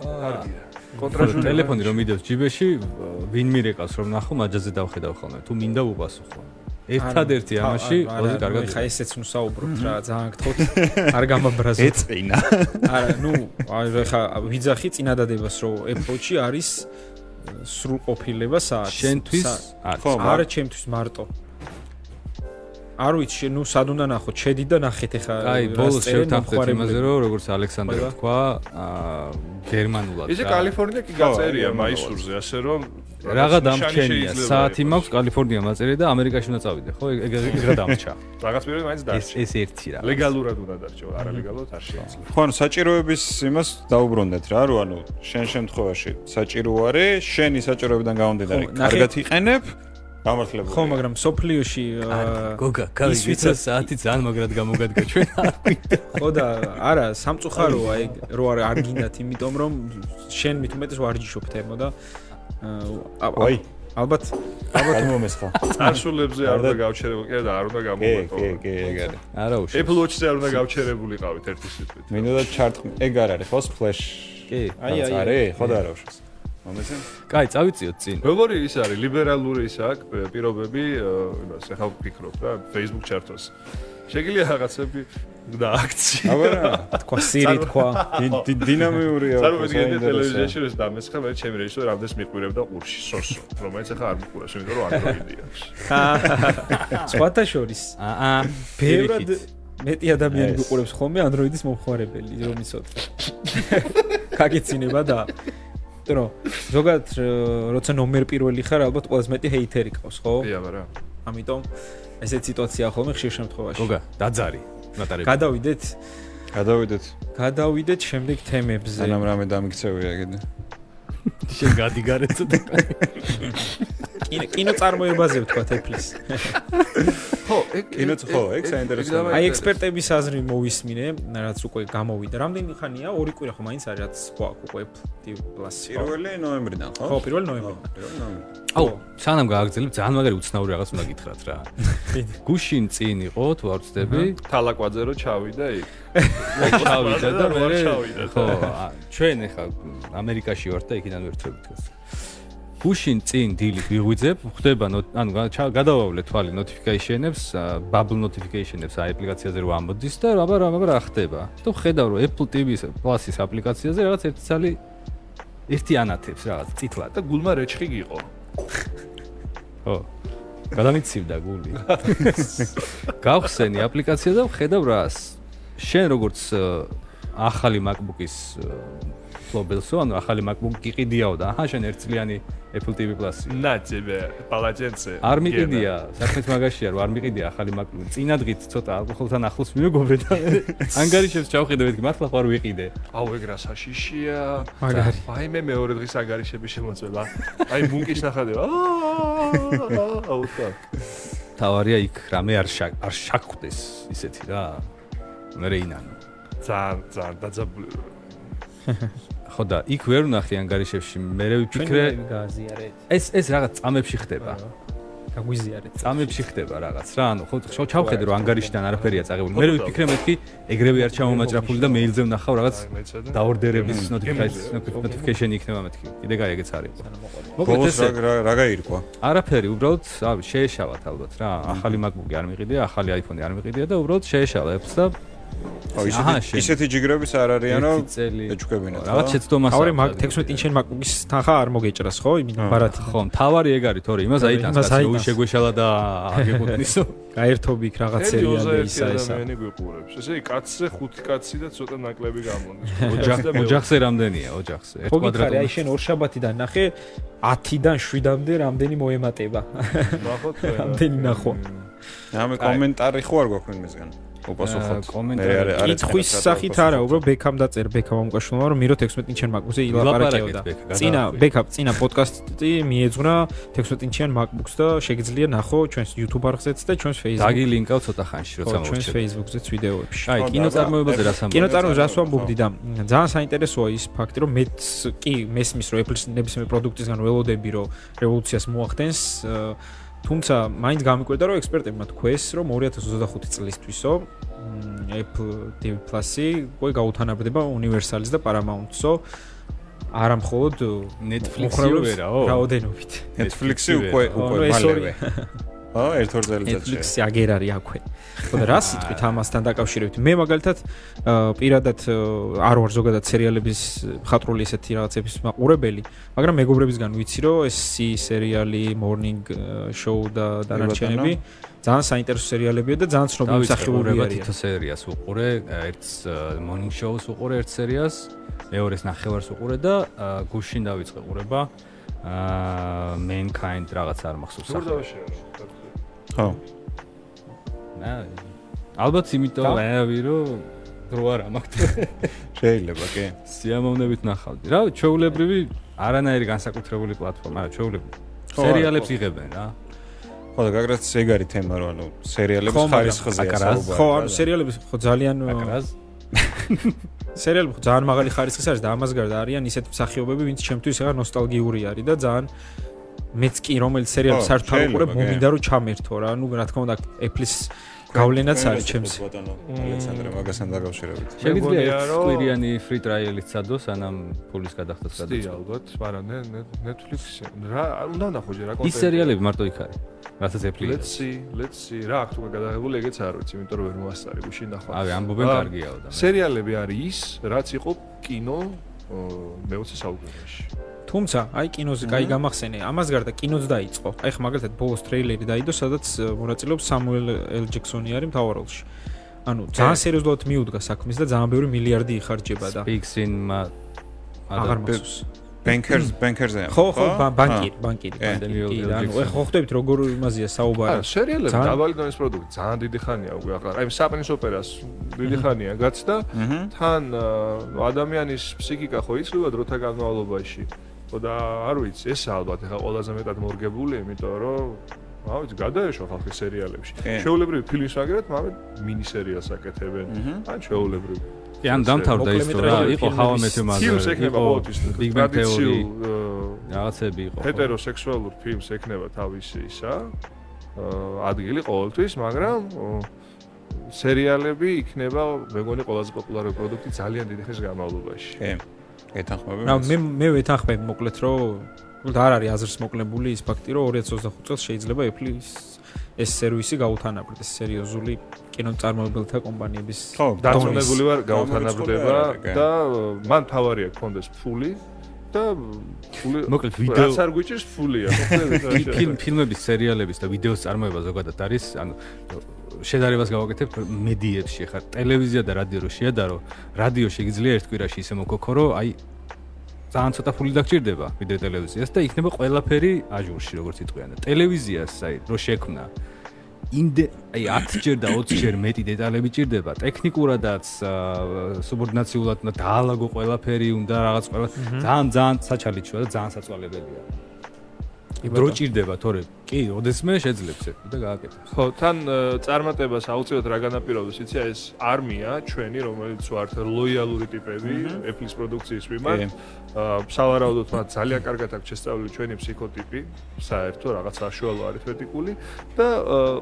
კარგია. კონტრასტი ტელეფონი რომ მიდევს ჯიბეში ვინ მირეკავს რომ ნახო მაჯაზე დავხედავ ხოლმე. თუ მინდა უპასუხო ერთადერთი ამაში ყველაზე კარგად ხა ესეც ნუ საუბრობთ რა ძალიან გთხოვთ არ გამაბრაზოთ. ეწინა არა ნუ ხა ვიძახი წინადადებას რომ Apple-ში არის სრულყოფილება საათს. შენთვის არა ჩემთვის მარტო არ ვიცი, ნუ სად უნდა ნახოთ, შედი და ნახეთ ახლა. აი, ბოლოს შევთანხმდით იმაზე, რომ როგორც ალექსანდრე თქვა, აა გერმანულად. ისე კალიფორნია კი გაწერია მაისურზე, ასე რომ რაღა დამჩენია, საათი მაქვს კალიფორნია მაწერია და ამერიკაში უნდა წავიდე, ხო? ეგ ეგ რა დამრჩა. რაღაც პირველი მაინც დარჩა. ეს ეს ერთი რა. ლეგალურად უნდა დარჩა, არა ლეგალურად არ შეიძლება. ხო, ანუ საჭიროების იმას დაუბრუნდეთ რა, რომ ანუ შენ შემთხვევაში საჭირო არის, შენი საჭიროებიდან გამომდინარე, კარგად იყენებ. გამართლებული. ხო, მაგრამ სოფლიოში გოგა, კავი ვიცი საათი ძალიან მაგრად გამოგადგა ჩვენ. ხო და არა, სამწუხაროა ეგ რო არ არ გინდათ, იმიტომ რომ შენ მით უმეტეს ვარჯიშობ თემო და აი ალბათ ალბათ მომესხა. წარსულებზე არ უნდა გავჩერებული, კი და არ უნდა გამოვატო. კი, კი, ეგ არის. არა უშავს. Apple Watch-ზე არ უნდა გავჩერებულიყავით ერთი სიტყვით. მინდოდა ჩარტ ეგ არ არის, ხო, Flash. კი, აი აი. არის, ხო და არა უშავს. მომეცენ? კაი, წავიწიოთ წინ. როგორი ის არის ლიბერალური ის აქვს პირობები, იმას ახლა ვფიქრობ რა, Facebook ჩარტოს. შეგიძლია რაღაცები და აქცია. აბა, თქვა სირი თქვა. დინამიურია. წარმოგიდგენთ ტელევიზიაში რომ დამესხა მე ჩემი რეჟისორი რამდენს მიყურებდა ყურში, სოსო, რომელიც ახლა არ მიყურებს, იმიტომ რომ Android-ია. სხვათა შორის. აა, ბევრად მეტი ადამიანი მიყურებს ხოლმე Android-ის მომხმარებელი, რომ იცოდე. კაკიცინება და იმიტომ რომ ზოგადად როცა ნომერ პირველი ხარ, ალბათ ყველაზე მეტი ჰეითერი ყავს, ხო? კი, აბა რა. ამიტომ ესეთ სიტუაცია ხოლმე ხშირ შემთხვევაში. გოგა, დაძარი. ნატარები. გადავიდეთ. გადავიდეთ. გადავიდეთ შემდეგ თემებზე. ანამ რამე დამიქცევია კიდე. შენ გადიგარეთ და კინო კინო წარმოებაზე ვთქვა თეფლის. ხო, ეგ კინო ხო, ეგ საინტერესოა. აი ექსპერტების აზრი მოვისმინე, რაც უკვე გამოვიდა. რამდენი ხანია? ორი კვირა ხო მაინც არის რაც ხო აქვს უკვე TV Plus. პირველი ნოემბრიდან, ხო? ხო, პირველი ნოემბრიდან. პირველი ნოემბრიდან. აუ, სანამ გააგზელებ, ძალიან მაგარი უცნაური რაღაც უნდა გითხრათ რა. გუშინ წინ იყო, თუ არ ვწდები, თალაკვაძე რო ჩავიდა იქ. ჩავიდა და მე ხო, ჩვენ ახლა ამერიკაში ვართ და იქიდან ვერთვებით გას. გუშინ წინ დილით ვიღვიძებ, ხდება ანუ გადავავლე თვალი notification-ებს, bubble notification-ებს აი აპლიკაციაზე რო ამოდის და აბა რა აბა რა ხდება. და ხედავ რომ Apple TV Plus-ის აპლიკაციაზე რაღაც ერთი ცალი ერთი ანათებს რაღაც წითლად და გულმა რეჩხი გიყო. ხო. გადამიცივდა გული. გავხსენი აპლიკაცია და ხედავ რას. შენ როგორც ახალი MacBook-ის ფლობელსო, ანუ ახალი MacBook გიყიდიაო და აჰა შენ ერთწლიანი Apple TV Plus-ი. на тебе полотенце არ მიყიდია, საქმეც მაგაშია, რომ არ მიყიდია ახალი MacBook. წინა დღით ცოტა ალკოჰოლთან ახლოს მივეგობრე და ანგარიშებს ჩავხედე მეთქი, მართლა ხარ ვიყიდე. აუ ეგრა საშიშია მაგარი. აი მე მეორე დღის ანგარიშები შემოწევა აი მუნკის ნახადე აა აუ ხა თავარია იქ რამე არ შა არ შაკვდეს ისეთი რა. მე რეინანო. ძალიან ძალიან დაძაბული ხო და იქ ვერ ვნახე ანგარიშებში, მე ვიფიქრე გააზიარეთ. ეს ეს რაღაც წამებში ხდება. გაგვიზიარეთ. წამებში ხდება რაღაც რა, ანუ ხო ხო ჩავხედე რომ ანგარიშიდან არაფერია წაღებული. მე ვიფიქრე მეთქი ეგრევე არ ჩამომაჭრაფული და მეილზე ვნახავ რაღაც დაორდერების notification იქნება მეთქი. კიდე გაიგე ეგეც არის. მოკლედ ბოლოს ესე რა რა- გაირკვა? არაფერი, უბრალოდ შეეშალათ ალბათ რა. ახალი MacBook-ი არ მიყიდია, ახალი iPhone-ი არ მიყიდია და უბრალოდ შეეშალა Apple-ს და ისეთი შენ. ისეთი ჯიგრებიც არ არიანო წელი ეჩუქებინათ. რაღაც შეცდომას. აქვს. 16 ინჩენ MacBook-ის თანხა არ მოგეჭრას ხო? იმით ბარათი. ხო, თავარი ეგ არის, თორე იმას აიტანს, იმას კაცი აიტანს. შეგვეშალა და აგეკუთვნისო. გაერთობი იქ რაღაც სერიალი ისა ისა. ადამიანი გვიყურებს ესე კაცზე ხუთი კაცი და ცოტა ნაკლები გამონდეს ოჯახ ოჯახზე რამდენია, ოჯახზე? ერთ ხო გითხარი, აი კვადრატული. შენ ორ შაბათიდან ნახე 10-დან 7-მდე რამდენი მოემატება. ნახოთ რამდენი ნახო? ამე კომენტარი ხო არ გვაქვს მისგან? უპასუხოთ. მე არ- არ კითხვის სახით რა არა, უბრალოდ ბექამ დაწერ ბექამ ამკაშულმა რომ მირო 16 ინჩიან MacBook-ზე ბექა, წინა ბექაპ წინა პოდკასტი მიეძღვნა 16 ინჩიან MacBook-ს და შეგიძლია ნახო ჩვენს YouTube არხზეც და ჩვენს Facebook. დაგილინკავ ცოტა ხანში, როცა ხო, ჩვენს. Facebook-ზეც ვიდეოებში. აი, კინოწარმოებაზე რას ამბობ? კინოწარმოებს რას ვამბობდი და ძალიან საინტერესოა ის ფაქტი, რომ მეც კი მესმის, რომ Apple-ის ნებისმიერ პროდუქტისგან ველოდები, რომ რევოლუციას მოახდენს, აა, თუმცა მაინც გამიკვირდა, რომ ექსპერტებმა თქვეს, რომ 2025 წლისთვისო Apple TV Plus-ი უკვე გაუთანაბრდება Universal-ს და Paramount-სო არა მხოლოდ Netflix-ი ვერაო? რაოდენობით. Netflix-ი უკვე უკვე მალევე. ხო, ერთ-ორ წელიწადში. Netflix-ი აგერ არის აქვე. ხო და რა სიტყვით ამასთან დაკავშირებით? მე მაგალითად პირადად არ ვარ ზოგადად სერიალების ხატრული ესეთი რაღაცების მაყურებელი, მაგრამ მეგობრებისგან ვიცი, რომ ეს C სერიალი, Morning Show და დანარჩენები ძალიან საინტერესო სერიალებია და ძალიან ცნობილი მსახიობები არიან. თითო სერიას უყურე, ერთს morning show-ს უყურე ერთ სერიას, მეორეს ნახევარს უყურე და გუშინ დავიწყე ყურება აა mankind რაღაც არ მახსოვს სახელი. დავაშერო ხო. ალბათ იმიტომ ვაявი რომ დრო არ ამაქვს. შეიძლება, კი. სიამოვნებით ნახავდი. რა, ჩვეულებრივი არანაირი განსაკუთრებული პლატფორმა, რა, ჩვეულებრივი. სერიალებს იღებენ რა. ხო და გაგრაც ეგ არის თემა, რომ ანუ სერიალების აკრას? საუბარი. ხო, ანუ სერიალები ხო ძალიან აკრას. სერიალები ხო ძალიან მაღალი ხარისხის არის და ამას გარდა არიან ისეთი მსახიობები, ვინც ჩემთვის ახლა ნოსტალგიური არის და ძალიან მეც კი რომელიც სერიალს არ კი. მომინდა რომ ჩამერთო რა. ნუ რა თქმა უნდა Apple-ის გავლენაც არის ჩემს. ბატონო ალექსანდრე მაგასთან დაკავშირებით. შეგიძლია მეგონია, ერთ რომ- კვირიანი free trial-ით სადო, სანამ ფულის გადახდას სტი გადაწყვეტ. ალბათ მაგრამ ნე Netflix-ი რა უნდა ნახო ჯერ რა ის სერიალები მარტო იქ არის. რასაც Apple-ი. Let's see, let's see. რა აქვს უკვე გადაღებული, ეგეც არ ვიცი, იმიტომ რომ ვერ მოასწარი გუშინ ნახვა. ავი ამბობენ კარგიაო და. სერიალები არის ის, რაც იყო კინო მე-20 საუკუნეში. თუმცა, აი კინოზე კაი გამახსენე, ამას გარდა კინოც დაიწყო. აი ხა მაგალითად ბოლოს ტრეილერი დაიდო, სადაც მონაწილეობს სამუელ ელ ჯექსონი არის მთავარ როლში. ანუ ძალიან სერიოზულად მიუდგა საქმეს და ძალიან ბევრი მილიარდი იხარჯება და Speaks in ma აღარ მახსოვს. Bankers Bankers-ზე. ხო, ხო, ბა- ბანკირი, ბანკირი, კი. ბანკირი. Ანუ ხო ხვდებით როგორ იმაზეა საუბარი. არა, სერიალები დაბალი დონის პროდუქტი, ძალიან დიდი ხანია უკვე ახლა. აი საპენის ოპერას დიდი ხანია გაცდა. აჰა. თან ადამიანის ფსიქიკა ხო იცვლება დროთა განმავლობაში. და არ ვიცი, ეს ალბათ ეხლა ყველაზე მეტად მორგებული, იმიტომ რომ რა ვიცი, გადაეშვა ხალხი სერიალებში. კი. შეულებრივი ფილმის მაგერად, მაგრამ მინი სერიალს აკეთებენ. ან შეულებრივი. კი ან დამთავრდა ის რა იყო Mother. ფილმს ექნება იყო ყოველთვის Big Bang Theory. ტრადიციულ რაღაცები იყო. ჰეტეროსექსუალურ ფილმს ექნება თავისი ისა აა, ადგილი ყოველთვის, მაგრამ სერიალები იქნება მეგონი ყველაზე პოპულარული პროდუქტი ძალიან დიდი ხნის განმავლობაში. კი. გეთანხმები. რა მე მე ვეთანხმები მოკლედ რომ უბრალოდ არ არის აზრს მოკლებული ის ფაქტი რომ 2025 წელს შეიძლება Apple-ის ეს სერვისი გაუთანაბრდეს სერიოზული კინოწარმოებელთა კომპანიების ხო, დარწმუნებული ვარ გაუთანაბრდება და მან თავარია გქონდეს ფული და ფული მოკლედ, ვიდეო- რაც არ გვიჭირს ფულია. ფილმ ფილმების, სერიალების და ვიდეოს წარმოება ზოგადად არის, ანუ შედარებას გავაკეთებ მედიებში ხარ, ტელევიზია და რადიო რო შეადარო, რადიო შეგიძლია ერთ კვირაში ისე მოგქოქო, რომ აი ძალიან ცოტა ფული დაგჭირდება ვიდრე ტელევიზიას და იქნება ყველაფერი აჟურში, როგორც იტყვიან. და ტელევიზიას აი რო შექმნა ინდე აი 10 ჯერ და 20 ჯერ მეტი დეტალები ჭირდება. ტექნიკურადაც სუბორდინაციულად უნდა დაალაგო ყველაფერი უნდა რაღაც ყველა ძალიან ძალიან საჩალიჩოა და ძალიან საწვალებელია დრო ჭირდება თორე. კი ოდესმე შეძლებს ეს და გააკეთებს. ხო, თან წარმატებას აუცილებლად რა განაპირობებს, იცი ეს არმია ჩვენი, რომელიც ვართ ლოიალური ტიპები Apple-ის პროდუქციის მიმართ. სავარაუდოდ მათ ძალიან კარგად აქვს შესწავლილი ჩვენი ფსიქოტიპი, საერთო რაღაც საშუალო არითმეტიკული და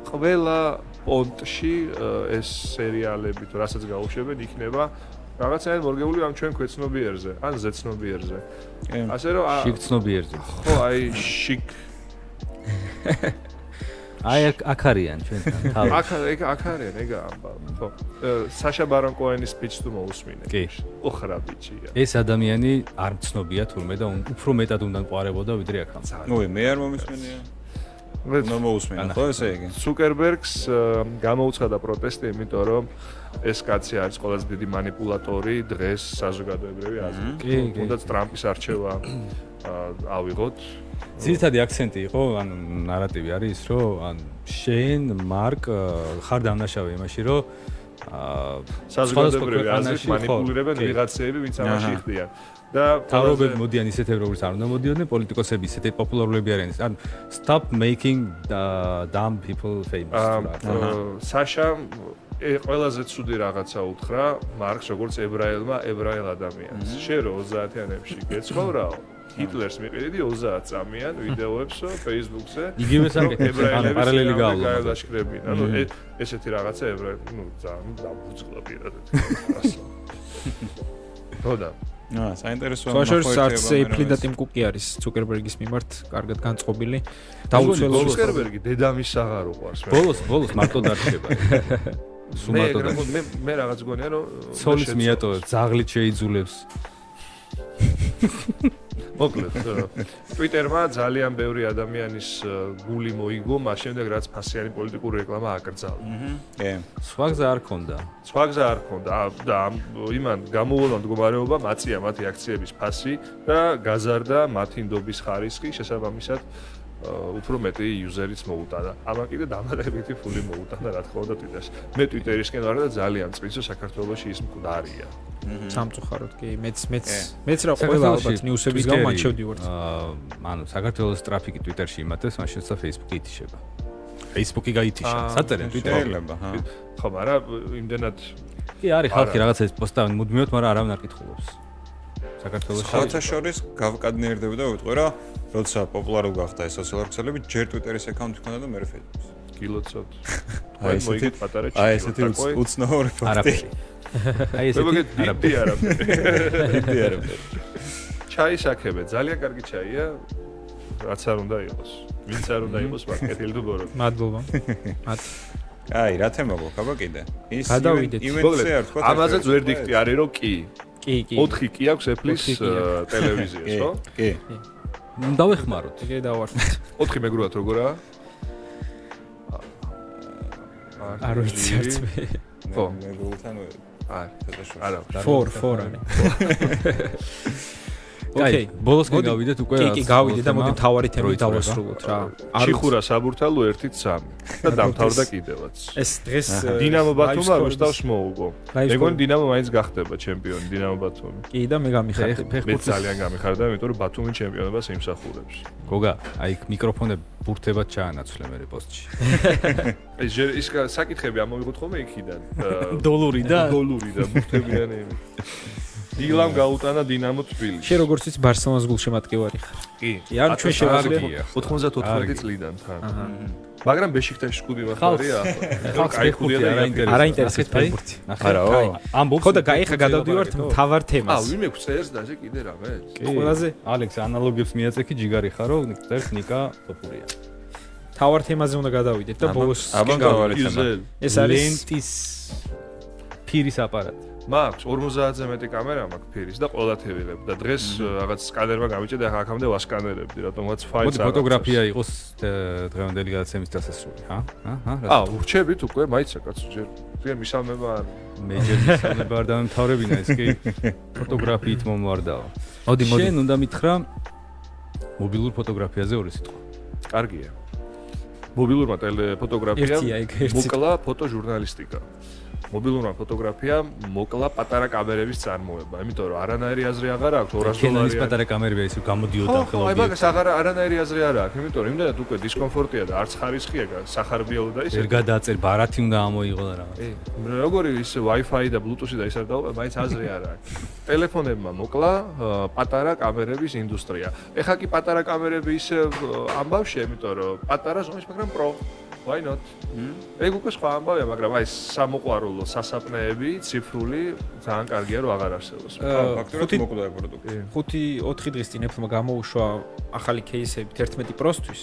ყველა პონტში ეს სერიალები თუ რასაც გაუშვებენ, იქნება რაღაცაა მორგეული ამ ჩვენ ქვეცნობიერზე, ან ზეცნობიერზე. ასე რომ შიგცნობიერზე. ხო, აი შიგ აი აქ არიან ჩვენთან თავი. აქ ეგ აქ არიან ეგ ხო. საშა ბარონ კოენის სპიჩს თუ მოусმინე. კი. ოხრა ბიჭია. ეს ადამიანი არ მცნობია თურმე და უფრო მეტად უნდა მყარებოდა ვიდრე აქამდე. ნუ მე არ მომისმენია. ნუ მოусმინოთ, ხო, ესე იგი. სუკერბერგს გამოუცხადა პროტესტი, იმიტომ რომ ეს კაცი არის ყველაზე დიდი манипуляტორი დღეს საზოგადოებრივი აზრით. კი, თუნდაც ტრამპის არჩევა ავიღოთ. ძირითადი აქცენტი იყო, ან ნარატივი არის, რომ ან შეინ მარკ ხარ დამნაშავე იმაში, რომ აა საზოგადოებრივი აზრით манипулиრებენ ვიღაცეები, ვინც ამაში იხდიან. და თავრობები ყველაზე- მოდიან ისეთები როგორც არ უნდა მოდიოდნენ პოლიტიკოსები ისეთი პოპულარულები არიან ან stop making uh, dumb people famous საშა ე ყველაზე ცუდი რაღაცა უთხრა მარკს როგორც ებრაელმა ებრაელ ადამიანს. შენ რო 30-იანებში გეცხოვრაო ჰიტლერს მიყიდი 30 წამიან ვიდეოებსო Facebook-ზე. იგივე საკეთებს, ანუ პარალელი გავლა. გაავლაშქრებინ. ანუ ესეთი რაღაცა ებრაელ, ნუ ძალიან დაბუძღლა პირადად. ხოდა აა საინტერესოა საშორს არც ნახო ერთეობა Apple და Tim Cook-ი არის Zuckerberg-ის მიმართ კარგად განწყობილი. მეგონი, დაუცველად ზუკერბერგი დედამის აღარ უყარს ბოლოს ბოლოს მარტო დარჩება. ეგრე დარჩება. მე მე რაღაც გონია რომ ცოლის მიატოვებს, ზაღლით შეიძულებს. მოკლედ ტვიტერმა ძალიან ბევრი ადამიანის გული მოიგო მას შემდეგ რაც ფასიანი პოლიტიკური რეკლამა აკრძალა. კი სხვა გზა არ ქონდა. სხვა გზა არ ქონდა და ამ იმან გამოუვალა მდგომარეობა მაწია მათი აქციების ფასი და გაზარდა მათი ნდობის ხარისხი შესაბამისად უფრო მეტი იუზერიც მოუტანა. ამან კიდე დამატებითი ფული მოუტანა რა თქმა უნდა ტვიტერს. მე ტვიტერისკენ ვარ და ძალიან წვიცო საქართველოში ის მკვდარია. სამწუხაროდ კი მეც მეც მეც რა ყველა ალბათ ნიუსების გამო მან შევდივარ. აა, ანუ საქართველოს ტრაფიკი ტვიტერში იმატებს, მაშინ ცა Facebook-ი ითიშება. Facebook-ი გაითიშა. საწერენ ტვიტერში. შეიძლება ჰა ხო, მაგრამ იმდენად კი არის ხალხი რაღაცა ეს პოსტავენ მუდმივად, მაგრამ არავინ არ კითხულობს. საქართველოს სხვათა შორის გავკადნიერდები და ვიტყვი რა როცა პოპულარული გახდა ეს სოციალური ქსელები ჯერ ტვიტერის აკაუნთი ქონდა და მე Facebook-ის გილოცოთ. აი ესეთი პატარა აი ესეთი უცნაური ფაქტი არაფერი. აი ესეთი არაფერი. დიდი არაფერი ჩაის აქებე, ძალიან კარგი ჩაია. რაც არ უნდა იყოს. ვინც არ უნდა იყოს მარკეტინგი თუ გორო. მადლობა. მათ აი რა თემა გვაქვს აბა კიდე ის ივენტზე არ თქვა ამაზეც ვერდიქტი არის რომ კი. კი კი 4 კი აქვს Apple-ის კი ტელევიზიას, ხო? კი დავეხმაროთ. ეგრე დავარქვით. 4 მეგრულად როგორაა? არ ვიცი არც მე. ხო. მე გულთან არის. არა. 4 4 არის. კაი, ბოლოსკენ მოდი. გავიდეთ უკვე. კი კი გავიდე და მოდი თავარი თემით როიწურება. დავასრულოთ რა. არ ჩიხურა საბურთალო 1-3 და დამთავრდა კიდევაც. ეს დღეს დინამო ბათუმმა live რუსტავს მოუგო. Მეგონი დინამო მაინც გახდება ჩემპიონი დინამო ბათუმი. კი და მე გამიხარდა. მე ფეხბურთის ძალიან გამიხარდა, იმიტომ რომ ბათუმი ჩემპიონობას იმსახურებს. გოგა, აი მიკროფონები ბურთებად ჩაანაცვლე მე პოსტში. ეს ჯერ ის საკითხები ამოვიღოთ ხოლმე იქიდან. დოლური და დოლური და ბურთებიანი. დილამ გაუტანა დინამო თბილისს. შენ როგორც ვიცი ბარსელონას გულშემატკივარი ხარ. კი. კი, ან ჩვენ შევაძლია. 94 წლიდან თან. აჰა. მაგრამ ბეშიქტაშის ხუდი მახარია. ხალხს ფეხბურთი არ აინტერესებს. არ აინტერესებს ნახეთ, აი, ფეხბურთი. ნახე. არა, ო. კაი, ამბობს. ხო და გაიხა გადავდივართ მთავარ აა, თემას. ვინმე გწერს და ესე კიდე რამე? ყველაზე ალექს ანალოგებს მიაწექი ჯიგარი ხარო, წერს ნიკა ტოფურია. მთავარ თემაზე უნდა გადავიდეთ და ბოლოს კი გავ- მთავარი თემა. იუზელ. ეს არის ლენტის ფირის აპარატი. მაქვს 50-ზე მეტი კამერა მაქვს ფირის და ყველა თევილებ და დღეს რაღაც სკანერმა გამიჭედა აქამდე ვასკანერებდი რატომღაც ფაილს არა ფოტოგრაფია იყოს დღევანდელი გადაცემის დასასრული ჰა? ჰა? რა აა ურჩებით უკვე? მაიცა კაცო ჯერ ვიღე მისამება არ მე ჯერ მისამება არ დამემთავრებინა ეს კი ფოტოგრაფიით მომواردაო მოდი მოდი. შენ უნდა მითხრა მობილურ ფოტოგრაფიაზე ორი სიტყვა. კარგია. მობილურმა ტელე ფოტოგრაფიამ მოკლა ფოტოჟურნალისტიკა. მობილურმა ფოტოგრაფიამ მოკლა პატარა კამერების წარმოება, იმიტომ რომ არანაირი აზრი აღარ აქვს 200 დოლარი. კენონის პატარა კამერები ისე გამოდიოდა ხელოვნებად. აი მაგას აღარ არანაირი აზრი არ აქვს, იმიტომ რომ იმდენად უკვე დისკომფორტია და არც ხარისხია სახარბიელო და ისე. ვერ გადააწერ ბარათი უნდა ამოიღო და რაღაც. ე, როგორი ის Wi-Fi და Bluetooth-ი და ის არ დაუყე, მაინც აზრი არ აქვს. ტელეფონებმა მოკლა პატარა კამერების ინდუსტრია. ეხა კი პატარა კამერები ისე ამბავშია, იმიტომ რომ პატარა ზომის, მაგრამ პრო why not? ეგ უკვე სხვა ამბავია, მაგრამ აი სამოყვარულო სასაპნეები, ციფრული ძალიან კარგია რომ აღარ არსებობს. ფაქტურად მოკვდა ეგ პროდუქტი. 5-4 დღის წინ ეფმა გამოუშვა ახალი кейსები 11 პროსთვის.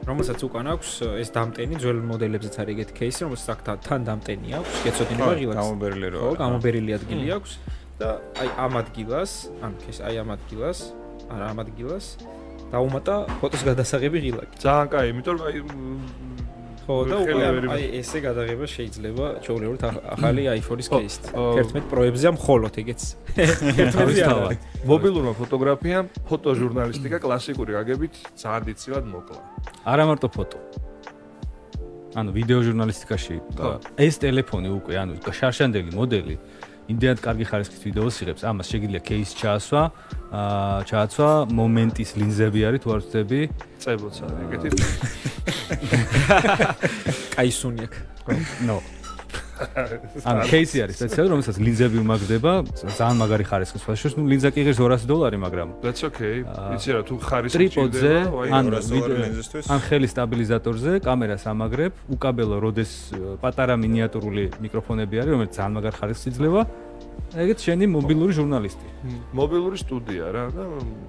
რომელსაც უკან აქვს ეს დამტენი ძველ მოდელებზეც არის ეგეთი кейსი, რომელსაც აქ თან დამტენი აქვს, გეცოდინება ღილაკს. გამობერილი რა. ხო, გამობერილი ადგილი აქვს და აი ამ ადგილას, ან ეს აი ამ ადგილას, არა ამ ადგილას დაუმატა ფოტოს გადასაღები ღილაკი. ძალიან კაი, იმიტომ რომ აი ხო და უკვე აი ესე გადაღება შეიძლება ჩვეულებრივ ახალი hm. iPhone-ის кейსით. 11 Pro-ებზეა მხოლოდ ეგეც. 11-ია. მობილურმა ფოტოგრაფიამ ფოტოჟურნალისტიკა კლასიკური გაგებით ძალიან დიცილად მოკლა. არა მარტო ფოტო. ანუ ვიდეო ჟურნალისტიკაში ეს ტელეფონი უკვე ანუ შარშანდელი მოდელი იმდენად კარგი ხარისხის ვიდეოს იღებს. ამას შეიძლება кейს ჩაასვა, აა ჩააცვა მომენტის ლინზები არის თუ არ ვცდები? წებოც არის ეგეთი. კაისუნი აქვს. ნო. ანუ кейსი არის სპეციალი, რომელსაც ლინზები უმაგდება, ძალიან მაგარი ხარისხის ფაშოს, ნუ ლინზა კი ღირს 200 დოლარი, მაგრამ that's okay. იცი რა, თუ ხარისხი ჭირდება, აი 200 დოლარი ლინზისთვის. ან ხელის სტაბილიზატორზე კამერას ამაგრებ, უკაბელო როდეს პატარა მინიატურული მიკროფონები არის, რომელიც ძალიან მაგარ ხარისხს იძლევა. ეგეთ შენი მობილური ჟურნალისტი. მობილური სტუდია რა და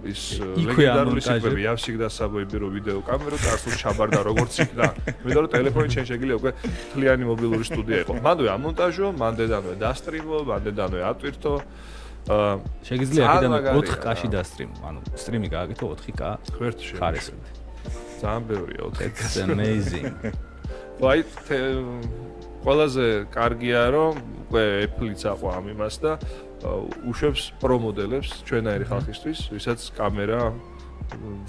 ის ლეგენდარული სიკვები ავსიგ და საბოიბირო ვიდეო კამერო წარსულ ჩაბარდა როგორც იქ და მე და ტელეფონი შენ შეგიძლია უკვე თლიანი მობილური სტუდია იყო. მანდ მანდვე ამონტაჟო, მანდედანვე დასტრიმო, მანდედანვე ატვირთო. აა შეგიძლია აქედან 4K-ში დასტრიმო, ანუ სტრიმი გააკეთო 4K. ღერთი ხარეს. ძალიან ბევრია 4K. It's amazing. ვაი, ყველაზე კარგია რომ უკვე Apple-იც აყვა ამ იმას და უშვებს პრო მოდელებს ჩვენაირი ხალხისთვის, ვისაც კამერა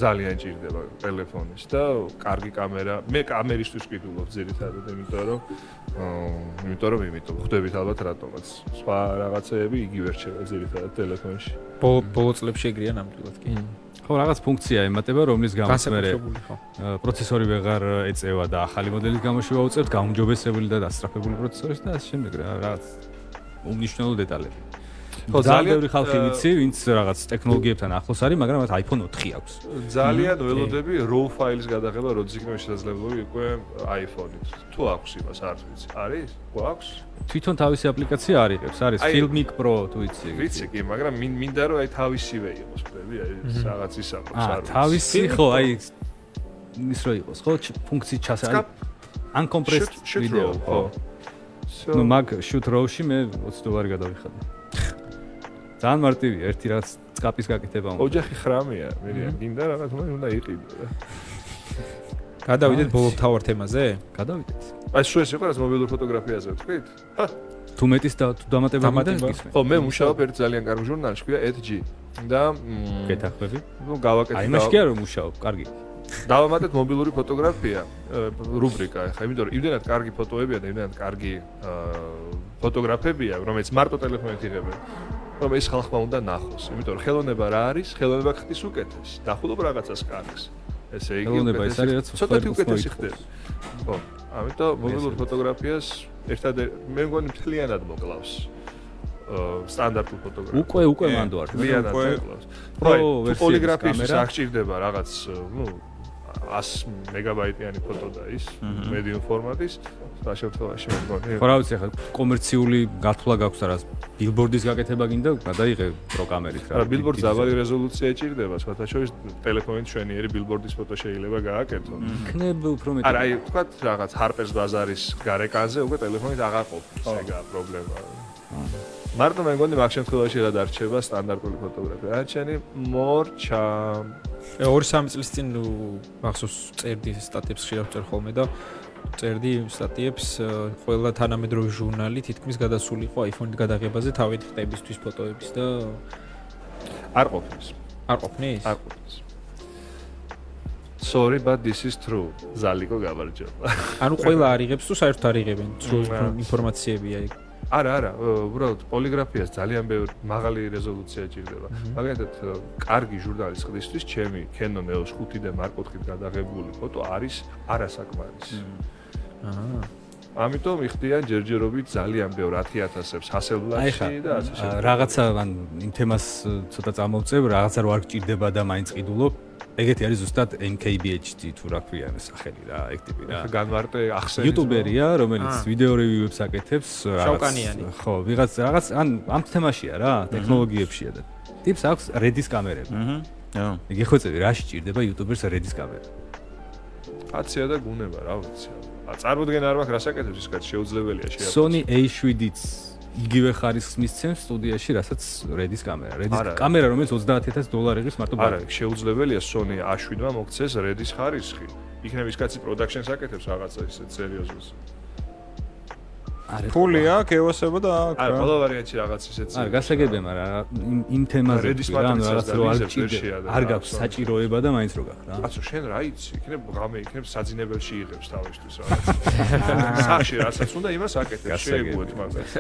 ძალიან ჭირდება ტელეფონის და კარგი კამერა. მე კამერისთვის ვკითხულობ ძირითადად, იმიტომ რომ აა იმიტომ რომ იმიტომ ხვდებით ალბათ რატომაც. სხვა რაღაცეები იგივე რჩება ძირითადად ტელეფონში. ბოლო წლებში ეგრეა ნამდვილად კი. ხო, რაღაც ფუნქცია ემატება, რომლის გამოც მე პროცესორი ვეღარ ეწევა და ახალი მოდელის გამოშვება უწევთ, გაუმჯობესებული და დასწრაფებული პროცესორის და ასე შემდეგ რა, რაღაც უმნიშვნელო დეტალები. ხო ძალიან ბევრი ხალხი ვიცი, ვინც რაღაც ტექნოლოგიებთან ახლოს არის, მაგრამ მათ iPhone 4 აქვს. ძალიან ველოდები RAW ფაილის გადაღება, როდის იქნება შესაძლებელი უკვე iPhone-ით. თუ აქვს იმას, არ ვიცი. არის? გვაქვს? თვითონ თავისი აპლიკაცია არიღებს, არის Filmic Pro, თუ იცი. ვიცი კი, მაგრამ მინდა რომ აი თავისივე იყოს, ხვდები, აი რაღაც ის აქვს, არ ვიცი. თავისი ხო, აი ის რო იყოს, ხო, ფუნქცი ჩასა. uncompressed video, ხო. ნუ მაგ shoot raw-ში მე 20 დოლარი გადავიხადე. ძალიან მარტივია ერთი რაღაც სკაპის გაკეთება უნდა. ოჯახი ხრამია მე მინდა რაღაც უნდა იყიდო. რა გადავიდეთ ბოლო თავარ თემაზე? გადავიდეთ. აი შუეს იყო რა მობილურ ფოტოგრაფიაზე ვთქვით. თუ მეტის და თუ დამატებები და ისე ხო მე მუშაობ ერთ ძალიან კარგ ჟურნალში ქვია EDG და გეთახმები? ნუ გავაკეთე აი მაშ კი არ მუშაობ კარგი. დავამატეთ მობილური ფოტოგრაფია რუბრიკა ახლა იმიტომ რომ იმდენად კარგი ფოტოებია და იმდენად კარგი ფოტოგრაფებია რომელიც მარტო ტელეფონით იღებენ რომ ეს ხალხმა უნდა ნახოს. იმიტომ რომ ხელოვნება რა არის? ხელოვნება ხდის უკეთეს. დახულობ რაღაცას კარგს. ესე იგი ხელოვნება ეს არის რაც ცოტათი უკეთესი ხდება. ხო. ამიტომ მობილურ ფოტოგრაფიას ერთადერთ მე მგონი მთლიანად მოკლავს. სტანდარტულ ფოტოგრაფიას. უკვე უკვე მანდ ვარ. მთლიანად მოკლავს. ხო, პოლიგრაფიის აღჭირდება რაღაც, ნუ 100 მეგაბაიტიანი ფოტო და ის medium ფორმატის და შემთხვევაში მე მგონი ხო რა ვიცი ახლა კომერციული გათვლა გაქვს რა ბილბორდის გაკეთება გინდა გადაიღე პრო კამერით რა ბილბორდს დაბალი რეზოლუცია ეჭირდება სხვათა შორის ტელეფონით შვენიერი ბილბორდის ფოტო შეიძლება გააკეთო. იქნებ უფრო მეტი არა აი თქვა რაღაც ჰარპერს ბაზარის გარეკანზე უკვე ტელეფონით აღარ ყოფს ეგა პრობლემა. მარტო მე მგონი მაგ შემთხვევაში რა დარჩება სტანდარტული ფოტოგრაფია. რა ჩენი მორჩა. ე 2-3 წლის წინ მახსოვს წერდი სტატიებს ხშირად წერ ხოლმე და წერდი სტატიებს ყველა თანამედროვე ჟურნალი თითქმის გადასული იყო iPhone-ის გადაღებაზე თავით ხტებისთვის ფოტოების და არ ყოფნის. არ ყოფნის? არ ყოფნის. Sorry but this is true. ზალიკო გამარჯობა. ანუ ყველა არიღებს თუ საერთოდ არიღებენ? სრულ ინფორმაციებია იქ. არა, არა, უბრალოდ პოლიგრაფიას ძალიან ბევრი მაღალი რეზოლუცია ჭირდება. მაგალითად, კარგი ჟურნალის ხდისთვის ჩემი Canon EOS 5D Mark IV-ით გადაღებული ფოტო არის არასაკმარის. აა ამიტომ იხდიან ჯერჯერობით ძალიან ბევრ 10000-ებს ჰასელბლაში და ასე შემდეგ. რაღაცა ან იმ თემას ცოტა წამოვწევ, რაღაცა რო არ გჭირდება და მაინც ყიდულობ. ეგეთი არის ზუსტად MKBHD თუ რა ქვია ეს სახელი რა, ეგ ტიპი რა. განმარტე ახსენე. YouTuber-ია, რომელიც ვიდეო რევიუებს აკეთებს, რაღაც. ხო, ვიღაც რაღაც ან ამ თემაშია რა, ტექნოლოგიებშია და ტიპს აქვს Redis კამერები. აჰა. ხო. იგი ხვეწები, რაში ჭირდება YouTuber-ს Redis კამერა. აცია და გუნება, რა ვიცი. წარმოდგენ არ მაქვს რასაკეთებს ის კაც შეუძლებელია შეაფასო. Sony A7-იც იგივე ხარისხს მისცემს სტუდიაში, რასაც Redis კამერა. Redis კამერა, რომელიც 30000 დოლარი ღირს მარტო ბარა. არა, შეუძლებელია Sony A7-მა მოგცეს Redis ხარისხი. იქნებ ის კაცი production-ს აკეთებს რაღაცა ისე სერიოზულს. ფული აქვს ევასება და აქვს რა. არა, ყველა ვარიანტი რაღაც ისეთი. არა, გასაგებია, მაგრამ იმ იმ თემაზე რა, რაღაც რო არ ჭირდება. არ გაქვს საჭიროება და მაინც რო გაქვს რა. კაცო, შენ რა იცი? იქნებ ღამე იქნებ საძინებელში იღებს თავისთვის რაღაც. სახში რასაც უნდა იმას აკეთებს, შეეგუოთ მაგას.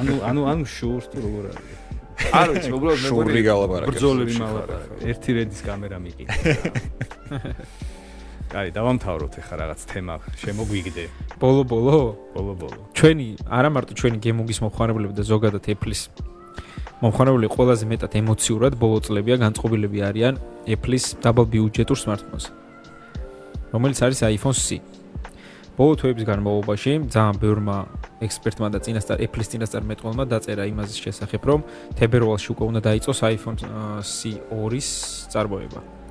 ანუ ანუ ანუ შურს თუ როგორ არის? არ ვიცი, უბრალოდ მე მგონი ბრძოლები მალაპარაკე. ერთი რედის კამერა მიყიდა. აი, დავამთავროთ ახლა რაღაც თემა, შემოგვიგდე. ბოლო-ბოლო? ბოლო-ბოლო. ჩვენი, არა მარტო ჩვენი გემოგის მომხმარებლები და ზოგადად Apple-ის მომხმარებლები ყველაზე მეტად ემოციურად ბოლო წლებია განწყობილები არიან Apple-ის double budget-ურ smartphone-ს. რომელიც არის iPhone C. ბოლო თვეების განმავლობაში ძალიან ბევრმა ექსპერტმა და წინასწარ Apple-ის წინასწარ მეტყველმა დაწერა იმაზე შესახებ, რომ თებერვალში უკვე უნდა დაიწყოს iPhone C2-ის წარმოება.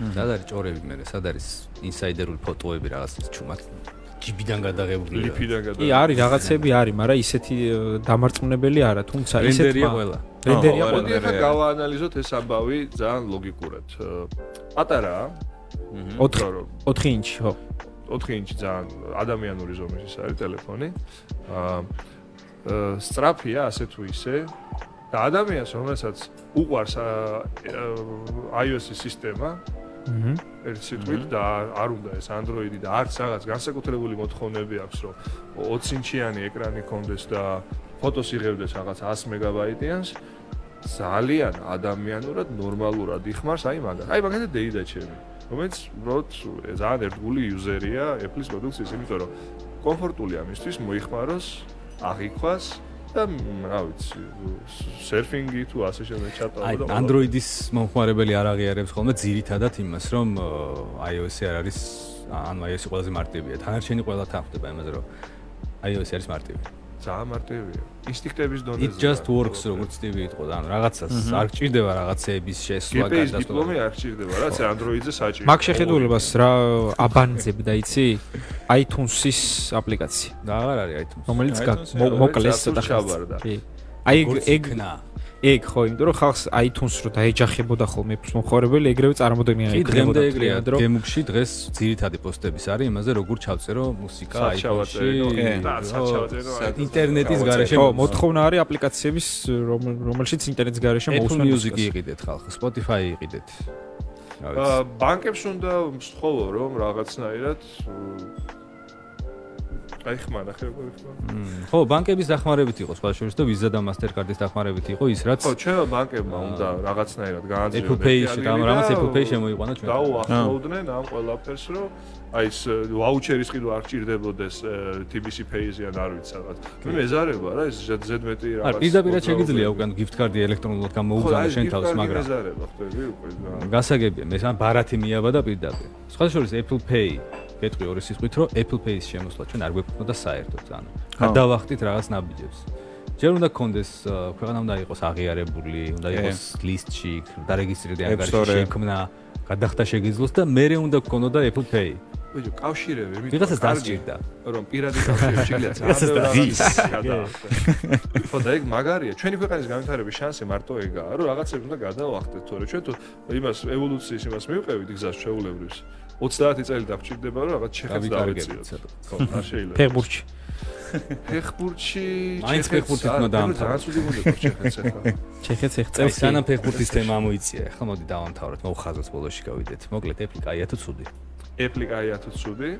სად არის ჭორები მე სად არის ინსაიდერული ფოტოები რაღაც ჩუმად ჯიბიდან გადაღებული ლიფიდან გადაღებული. კი არის რაღაცები არის მაგრამ ისეთი დამარწმუნებელი არა თუმცა ისეთი რენდერია ყველა. რენდერია ყველა. მოდი ახლა გავაანალიზოთ ეს ამბავი ძალიან ლოგიკურად პატარაა 4 4 ინჩი ხო. 4 ინჩი ძალიან ადამიანური ზომის ის არის ტელეფონი. აა სტრაფია ასე თუ ისე. და ადამიანს რომელსაც უყვარს iOS-ის სისტემა. ერთ სიტყვით და არ უნდა ეს Android-ი და არც რაღაც განსაკუთრებული მოთხოვნები აქვს, რომ 20 ინჩიანი ეკრანი კონდეს და ფოტოს იღებდეს რაღაც 100 მეგაბაიტიანს. ძალიან ადამიანურად ნორმალურად იხმარს აი მაგას. აი მაგალითად დეიდა ჩემი, რომელიც უბრალოდ ძალიან ერთგული იუზერია Apple-ის პროდუქციის, იმიტომ რომ კომფორტულია მისთვის მოიხმაროს, აღიქვას და რა ვიცი სერფინგი თუ ასე შემდეგ ჩატარო და Android-ის მომხმარებელი არ აღიარებს ხოლმე ძირითადად იმას რომ iOS-ი არ არის ანუ iOS-ი ყველაზე მარტივია. თანარჩენი ყველა თანხდება იმაზე რომ iOS-ი არის მარტივი. ძალიან მარტივია. ინსტინქტების დონეზე. It just works როგორც ტივი იყო და ანუ რაღაცას არ გჭირდება რაღაცეების შესვლა გადასვლა. GPS დიპლომი არ გჭირდება, რაც Android-ზე საჭირო. მაგ შეხედულებას რა აბანძებდა, იცი? iTunes-ის აპლიკაცია. და აღარ არის iTunes. რომელიც მოკლეს და ხაბარდა. კი. აი ეგ ეგ ხო, იმიტომ რომ ხალხს iTunes რო დაეჯახებოდა ხოლმე მომხმარებელი ეგრევე წარმოდგენია ეგ დღემდე ეგრეა. გემუქში დღეს ძირითადი პოსტების არის იმაზე როგორ ჩავწერო მუსიკა iPhone-ში და საჩავწერო ინტერნეტის გარეშე ხო მოთხოვნა არის აპლიკაციების რომელშიც ინტერნეტის გარეშე მოусმენ Music-ი იყიდეთ ხალხ Spotify იყიდეთ. აა ბანკებს უნდა მსხოვო რომ რაღაცნაირად აი ხმა ნახე როგორ ხმა. ხო, ბანკების დახმარებით იყო სხვა შორის და Visa და Mastercard-ის დახმარებით იყო ის რაც ხო, ჩვენ ბანკებმა უნდა რაღაცნაირად გააძლიერონ. Apple Pay-ში და რამაც Pay შემოიყვანა ჩვენ. დაუახლოვდნენ ამ ყველაფერს, რომ აი ეს ვაუჩერის ყიდვა არ ჭირდებოდეს TBC Pay-ზე ან არ ვიცი რაღაც. მე მეზარება რა ეს ზედმეტი რაღაც. არა, პირდაპირ შეიძლება უკან gift card-ი ელექტრონულად გამოუგზავნო შენ თავს, მაგრამ მეზარება ხდები უკვე. გასაგებია, მე სამ ბარათი მიაბა და პირდაპირ. სხვა შორის Apple Pay გეტყვი ორი სიტყვით, რომ Apple Pay-ის შემოსვლა ჩვენ არ გვექნოდა საერთოდ, ანუ გადავახტით რაღაც ნაბიჯებს. ჯერ უნდა კონდეს ქვეყანა უნდა იყოს აღიარებული, უნდა იყოს ლისტში, დარეგისტრირებული ანგარიში შექმნა, გადახდა შეგიძლოს და მე უნდა გქონოდა Apple Pay. ბიჭო, კავშირები, იმიტომ ვიღაცას დასჭირდა. რომ პირადი კავშირები შეიძლება ვიღაცას ძალიან ხო და ეგ მაგარია. ჩვენი ქვეყნის განვითარების შანსი მარტო ეგაა, რომ რაღაცებს უნდა გადავახტეთ, თორე ჩვენ თუ იმას ევოლუციის იმას მივყევით გზას შეულებრივს 30 წელი დაგჭირდება რომ რაღაც ჩეხებს დავეციოთ. ხო, არ შეიძლება. ფეხბურთში. ფეხბურთში მაინც ფეხბურთით უნდა დაამთავროთ. ძალიან ცუდი გუნდია ჩეხეთს ახლა. ჩეხეთს ეხ აი წელს სანამ ფეხბურთის თემა ამოიწია, ახლა მოდი დავამთავროთ, მოუხაზოთ ბოლოში გავიდეთ. მოკლედ ეფლი კაია თუ ცუდი? ეფლი კაია თუ ცუდი?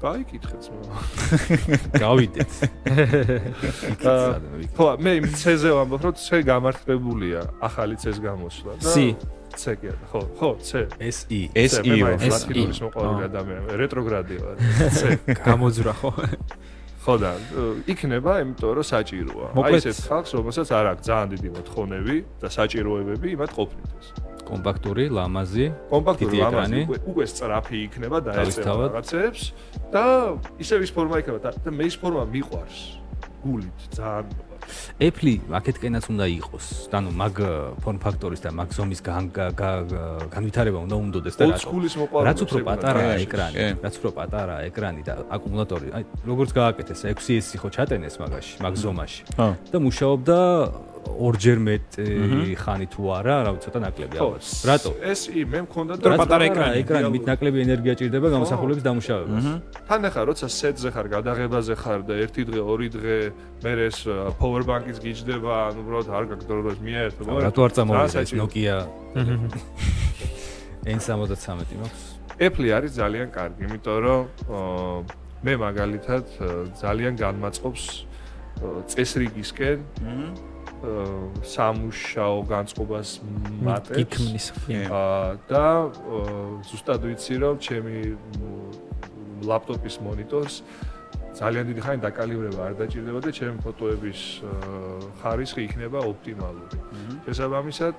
გაიკითხეთ მე. გავიდეთ. ხო, მე იმ ცეზე ვამბობ, რომ ცე გამართლებულია, ახალი ცეს გამოსვლა და C. ცე კი არა, ხო, ხო, ცე. SE. SE-ო. ლათინურის მოყვარული ადამიანი, რეტროგრადი ვარ. ცე. გამოძრა ხო? ხო და იქნება, იმიტომ რომ საჭიროა. აი ესეთ ხალხს, რომელსაც არ აქვს ძალიან დიდი მოთხოვნები და საჭიროებები, იმათ ყოფნიდეს. კომპაქტური, ლამაზი. კომპაქტური ლამაზი უკვე სწრაფი იქნება და ეწევა თავისთავად. რაღაცებს და ისევ ის ფორმა იქნება და მე ის ფორმა მიყვარს. გულით ძალიან ეფლი აქეთკენაც უნდა იყოს. ანუ მაგ ფორმ ფაქტორის და მაგ ზომის გან- გა- გა- განვითარება უნდა უნდოდეს და რატო? school-ის მოყვარული. რაც უფრო პატარაა ეკრანი, რაც უფრო პატარაა ეკრანი და აკუმულატორი, აი როგორც გააკეთეს 6S-ი ხო ჩატენეს მაგაში, მაგ ზომაში. ხო. და მუშაობდა ორჯერ მეტი ხანი თუ არა, რა ვიცი, ცოტა ნაკლები ალბათ. რატო? ეს ი მე მქონდა რაც პატარა ეკრანი, ეკრანი მით ნაკლები ენერგია ჭირდება გამოსახულების დამუშავებას. თან ახლა როცა სეტზე ხარ, გადაღებაზე ხარ და ერთი დღე, ორი დღე მე ეს power bank-იც გიждდება, ანუ უბრალოდ არ გაგდოროს მიერთო. რატო არ წამოვიდა ეს Nokia N73 მაქვს? Apple არის ძალიან კარგი, იმიტომ რომ მე მაგალითად ძალიან განმაწყობს წესრიგისკენ აა, სამუშაო განწყობას მატებს. გიქმნის. და ზუსტად ვიცი რომ ჩემი ლაპტოპის მონიტორს ძალიან დიდი ხანი დაკალიბრება არ დაჭირდება და ჩემი ფოტოების ხარისხი იქნება ოპტიმალური. შესაბამისად,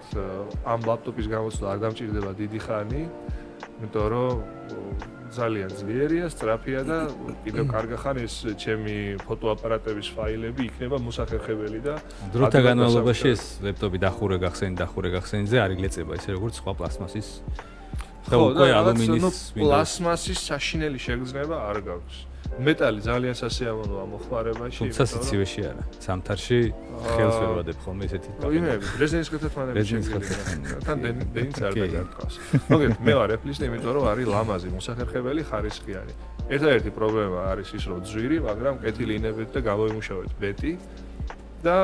ამ ლაპტოპის გამოცდა არ დამჭირდება დიდი ხანი, იმიტომ რომ ძალიან ძლიერია, სწრაფია და კიდევ კარგა ხან ეს ჩემი ფოტოაპარატების ფაილები იქნება მოსახერხებელი და დროთა განმავლობაში ეს ლეპტოპი დახურე გახსენი, დახურე გახსენიზე არ იგლეწება ისე როგორც სხვა პლასმასის და ხო, უკვე რაღაც, ალუმინის პლასმასის საშინელი შეგრძნება არ გაქვს. მეტალი ძალიან სასიამოვნოა მოხმარებაში. თუმცა სიცივეში არა. სამთარში ხელს ვერ ვადებ ხოლმე ესეთი. იმები, რეზინის კეთეთმანები შეგვიძლია. თან დენ- დენიც არ დაგარტყავს. მოგეთ, მე ვარ ეფლისტი, იმიტომ რომ არის ლამაზი, მოსახერხებელი, ხარისხიანი. ერთადერთი პრობლემა არის ის, რომ ძვირი, მაგრამ კეთილი ინებით და გამოიმუშავეთ ბეტი და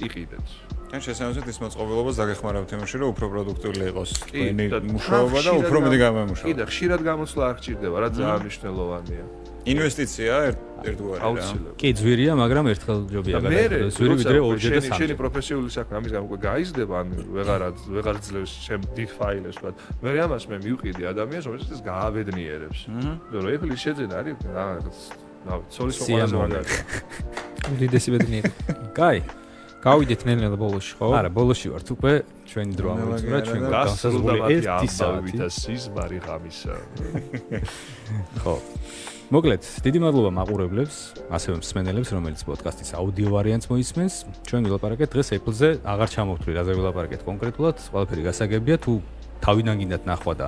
იყიდეთ. ან შესაძლოა ის მოწყობილობას დაგეხმარავთ იმაში, რომ უფრო პროდუქტიული იყოს თქვენი მუშაობა და უფრო მეტი გამ- გამოიმუშავა. კიდე ხშირად გამოცვლა არ გჭირდება, რაც ძალიან მნიშვნელოვანია. ინვესტიცია ერთ ერთგვარი რა. აუცილებლად. კი, ძვირია, მაგრამ ერთხელ ჯობია გადაიხადოს. ძვირი ვიდრე ორჯერ და შენი შენი სამჯერ. პროფესიული საქმე ამის გამო უკვე გაიზრდება, ანუ ვეღარ ვეღარ ძლევს შენ დიდ ფაილებს, ვთქვათ. მე ამას მე მივყიდი ადამიანს, რომელსაც ეს გააბედნიერებს. აჰა. რომ ეფლის შეძენა არის რაღაც ნავ ცოლის ყველაზე მაგარია. უდიდესი ბედნიერი. კაი. გავიდეთ ნელ-ნელა ბოლოში, ხო? არა, ბოლოში ვართ უკვე ჩვენი დრო ამოიწურა, ჩვენ და განსაზღვრული გასრულდა 1 მათი საათი. და სიზმარი ღამისა. ხო. მოკლედ, დიდი მადლობა მაყურებლებს, ასევე მსმენელებს, რომელიც პოდკასტის აუდიო ვარიანტს მოისმენს. ჩვენ ვილაპარაკეთ დღეს Apple-ზე, აღარ ჩამოვთვლი, რაზე ვილაპარაკეთ კონკრეტულად, ყველაფერი გასაგებია, თუ თავიდან გინდათ ნახვა და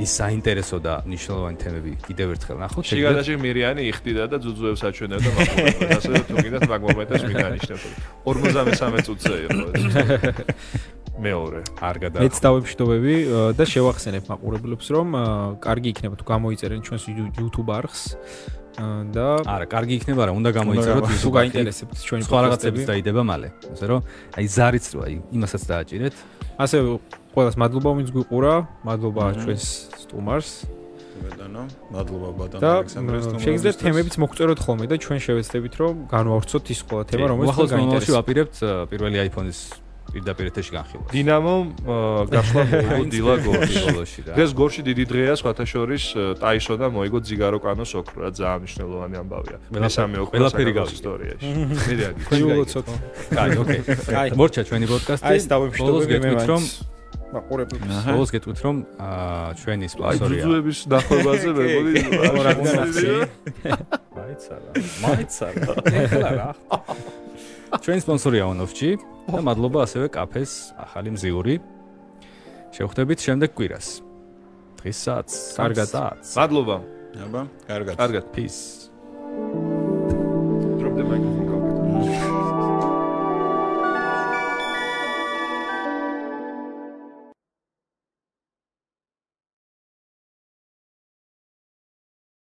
ის საინტერესო და მნიშვნელოვანი თემები კიდევ ერთხელ ნახოთ. შიგადაში მირიანი იხდიდა და ძუძუებს აჩვენებდა მაყურებელს. ასე რომ თუ კიდათ მაგ მომენტებს მიგანიშნებთ. 53 წუთზე იყო. მეორე. არ გადა. მეც დავებშდობები ა, და შევახსენებ მაყურებლებს, რომ კარგი იქნება თუ გამოიწერენ ჩვენს You- YouTube არხს და არა, კარგი იქნება რა, უნდა გამოიწეროთ თუ გაინტერესებთ ჩვენი სხვა რაღაცებიც დაიდება მალე. ასე რომ აი ზარიც როა იმასაც დააჭირეთ. ასე ყველას მადლობა ვინც გვიყურა, მადლობა ჩვენს სტუმარს ბატონო, მადლობა ბატონო ალექსანდრეს თუმრაზისთვის. შეგიძლიათ თემებიც მოგწეროთ ხოლმე და ჩვენ შევეცდებით რომ განვავრცოთ ის ყველა თემა რომელიც უახლოეს თქვენ მომავალში გაინტერესებს. ვაპირებთ პირველი iPhone-ის პირდაპირ ეთერში განხილვას. დინამომ გასვლა მოუდილა გორში. ბოლოში რა. დღეს გორში დიდი დღეა სხვათა შორის ტაისო და მოიგო ძიგარო კანოს ოქრო რა ძალიან მნიშვნელოვანი ამბავია. მესამე ოქრო ყველაფერი გავიგე. ისტორიაში. მე რეაგი. მიულოცოთ. კაი, ოკეი. კაი. მორჩა ჩვენი პოდკასტი. აი ბოლოს დავებშდობები მე რომ მაყურებლებს. აჰა. ბოლოს გეტყვით რომ აა ჩვენი სპონსორია. ძუძუების ნახობაზე მე მგონი რადგან აქცია. მაიცარა. მაიცარა. ეხლა რა. ჩვენი სპონსორია ONOFG და მადლობა ასევე კაფეს ახალი მზიური. შევხვდებით შემდეგ კვირას. დღესაც კარგად. საცს მადლობა. აბა, კარგად. კარგად. peace.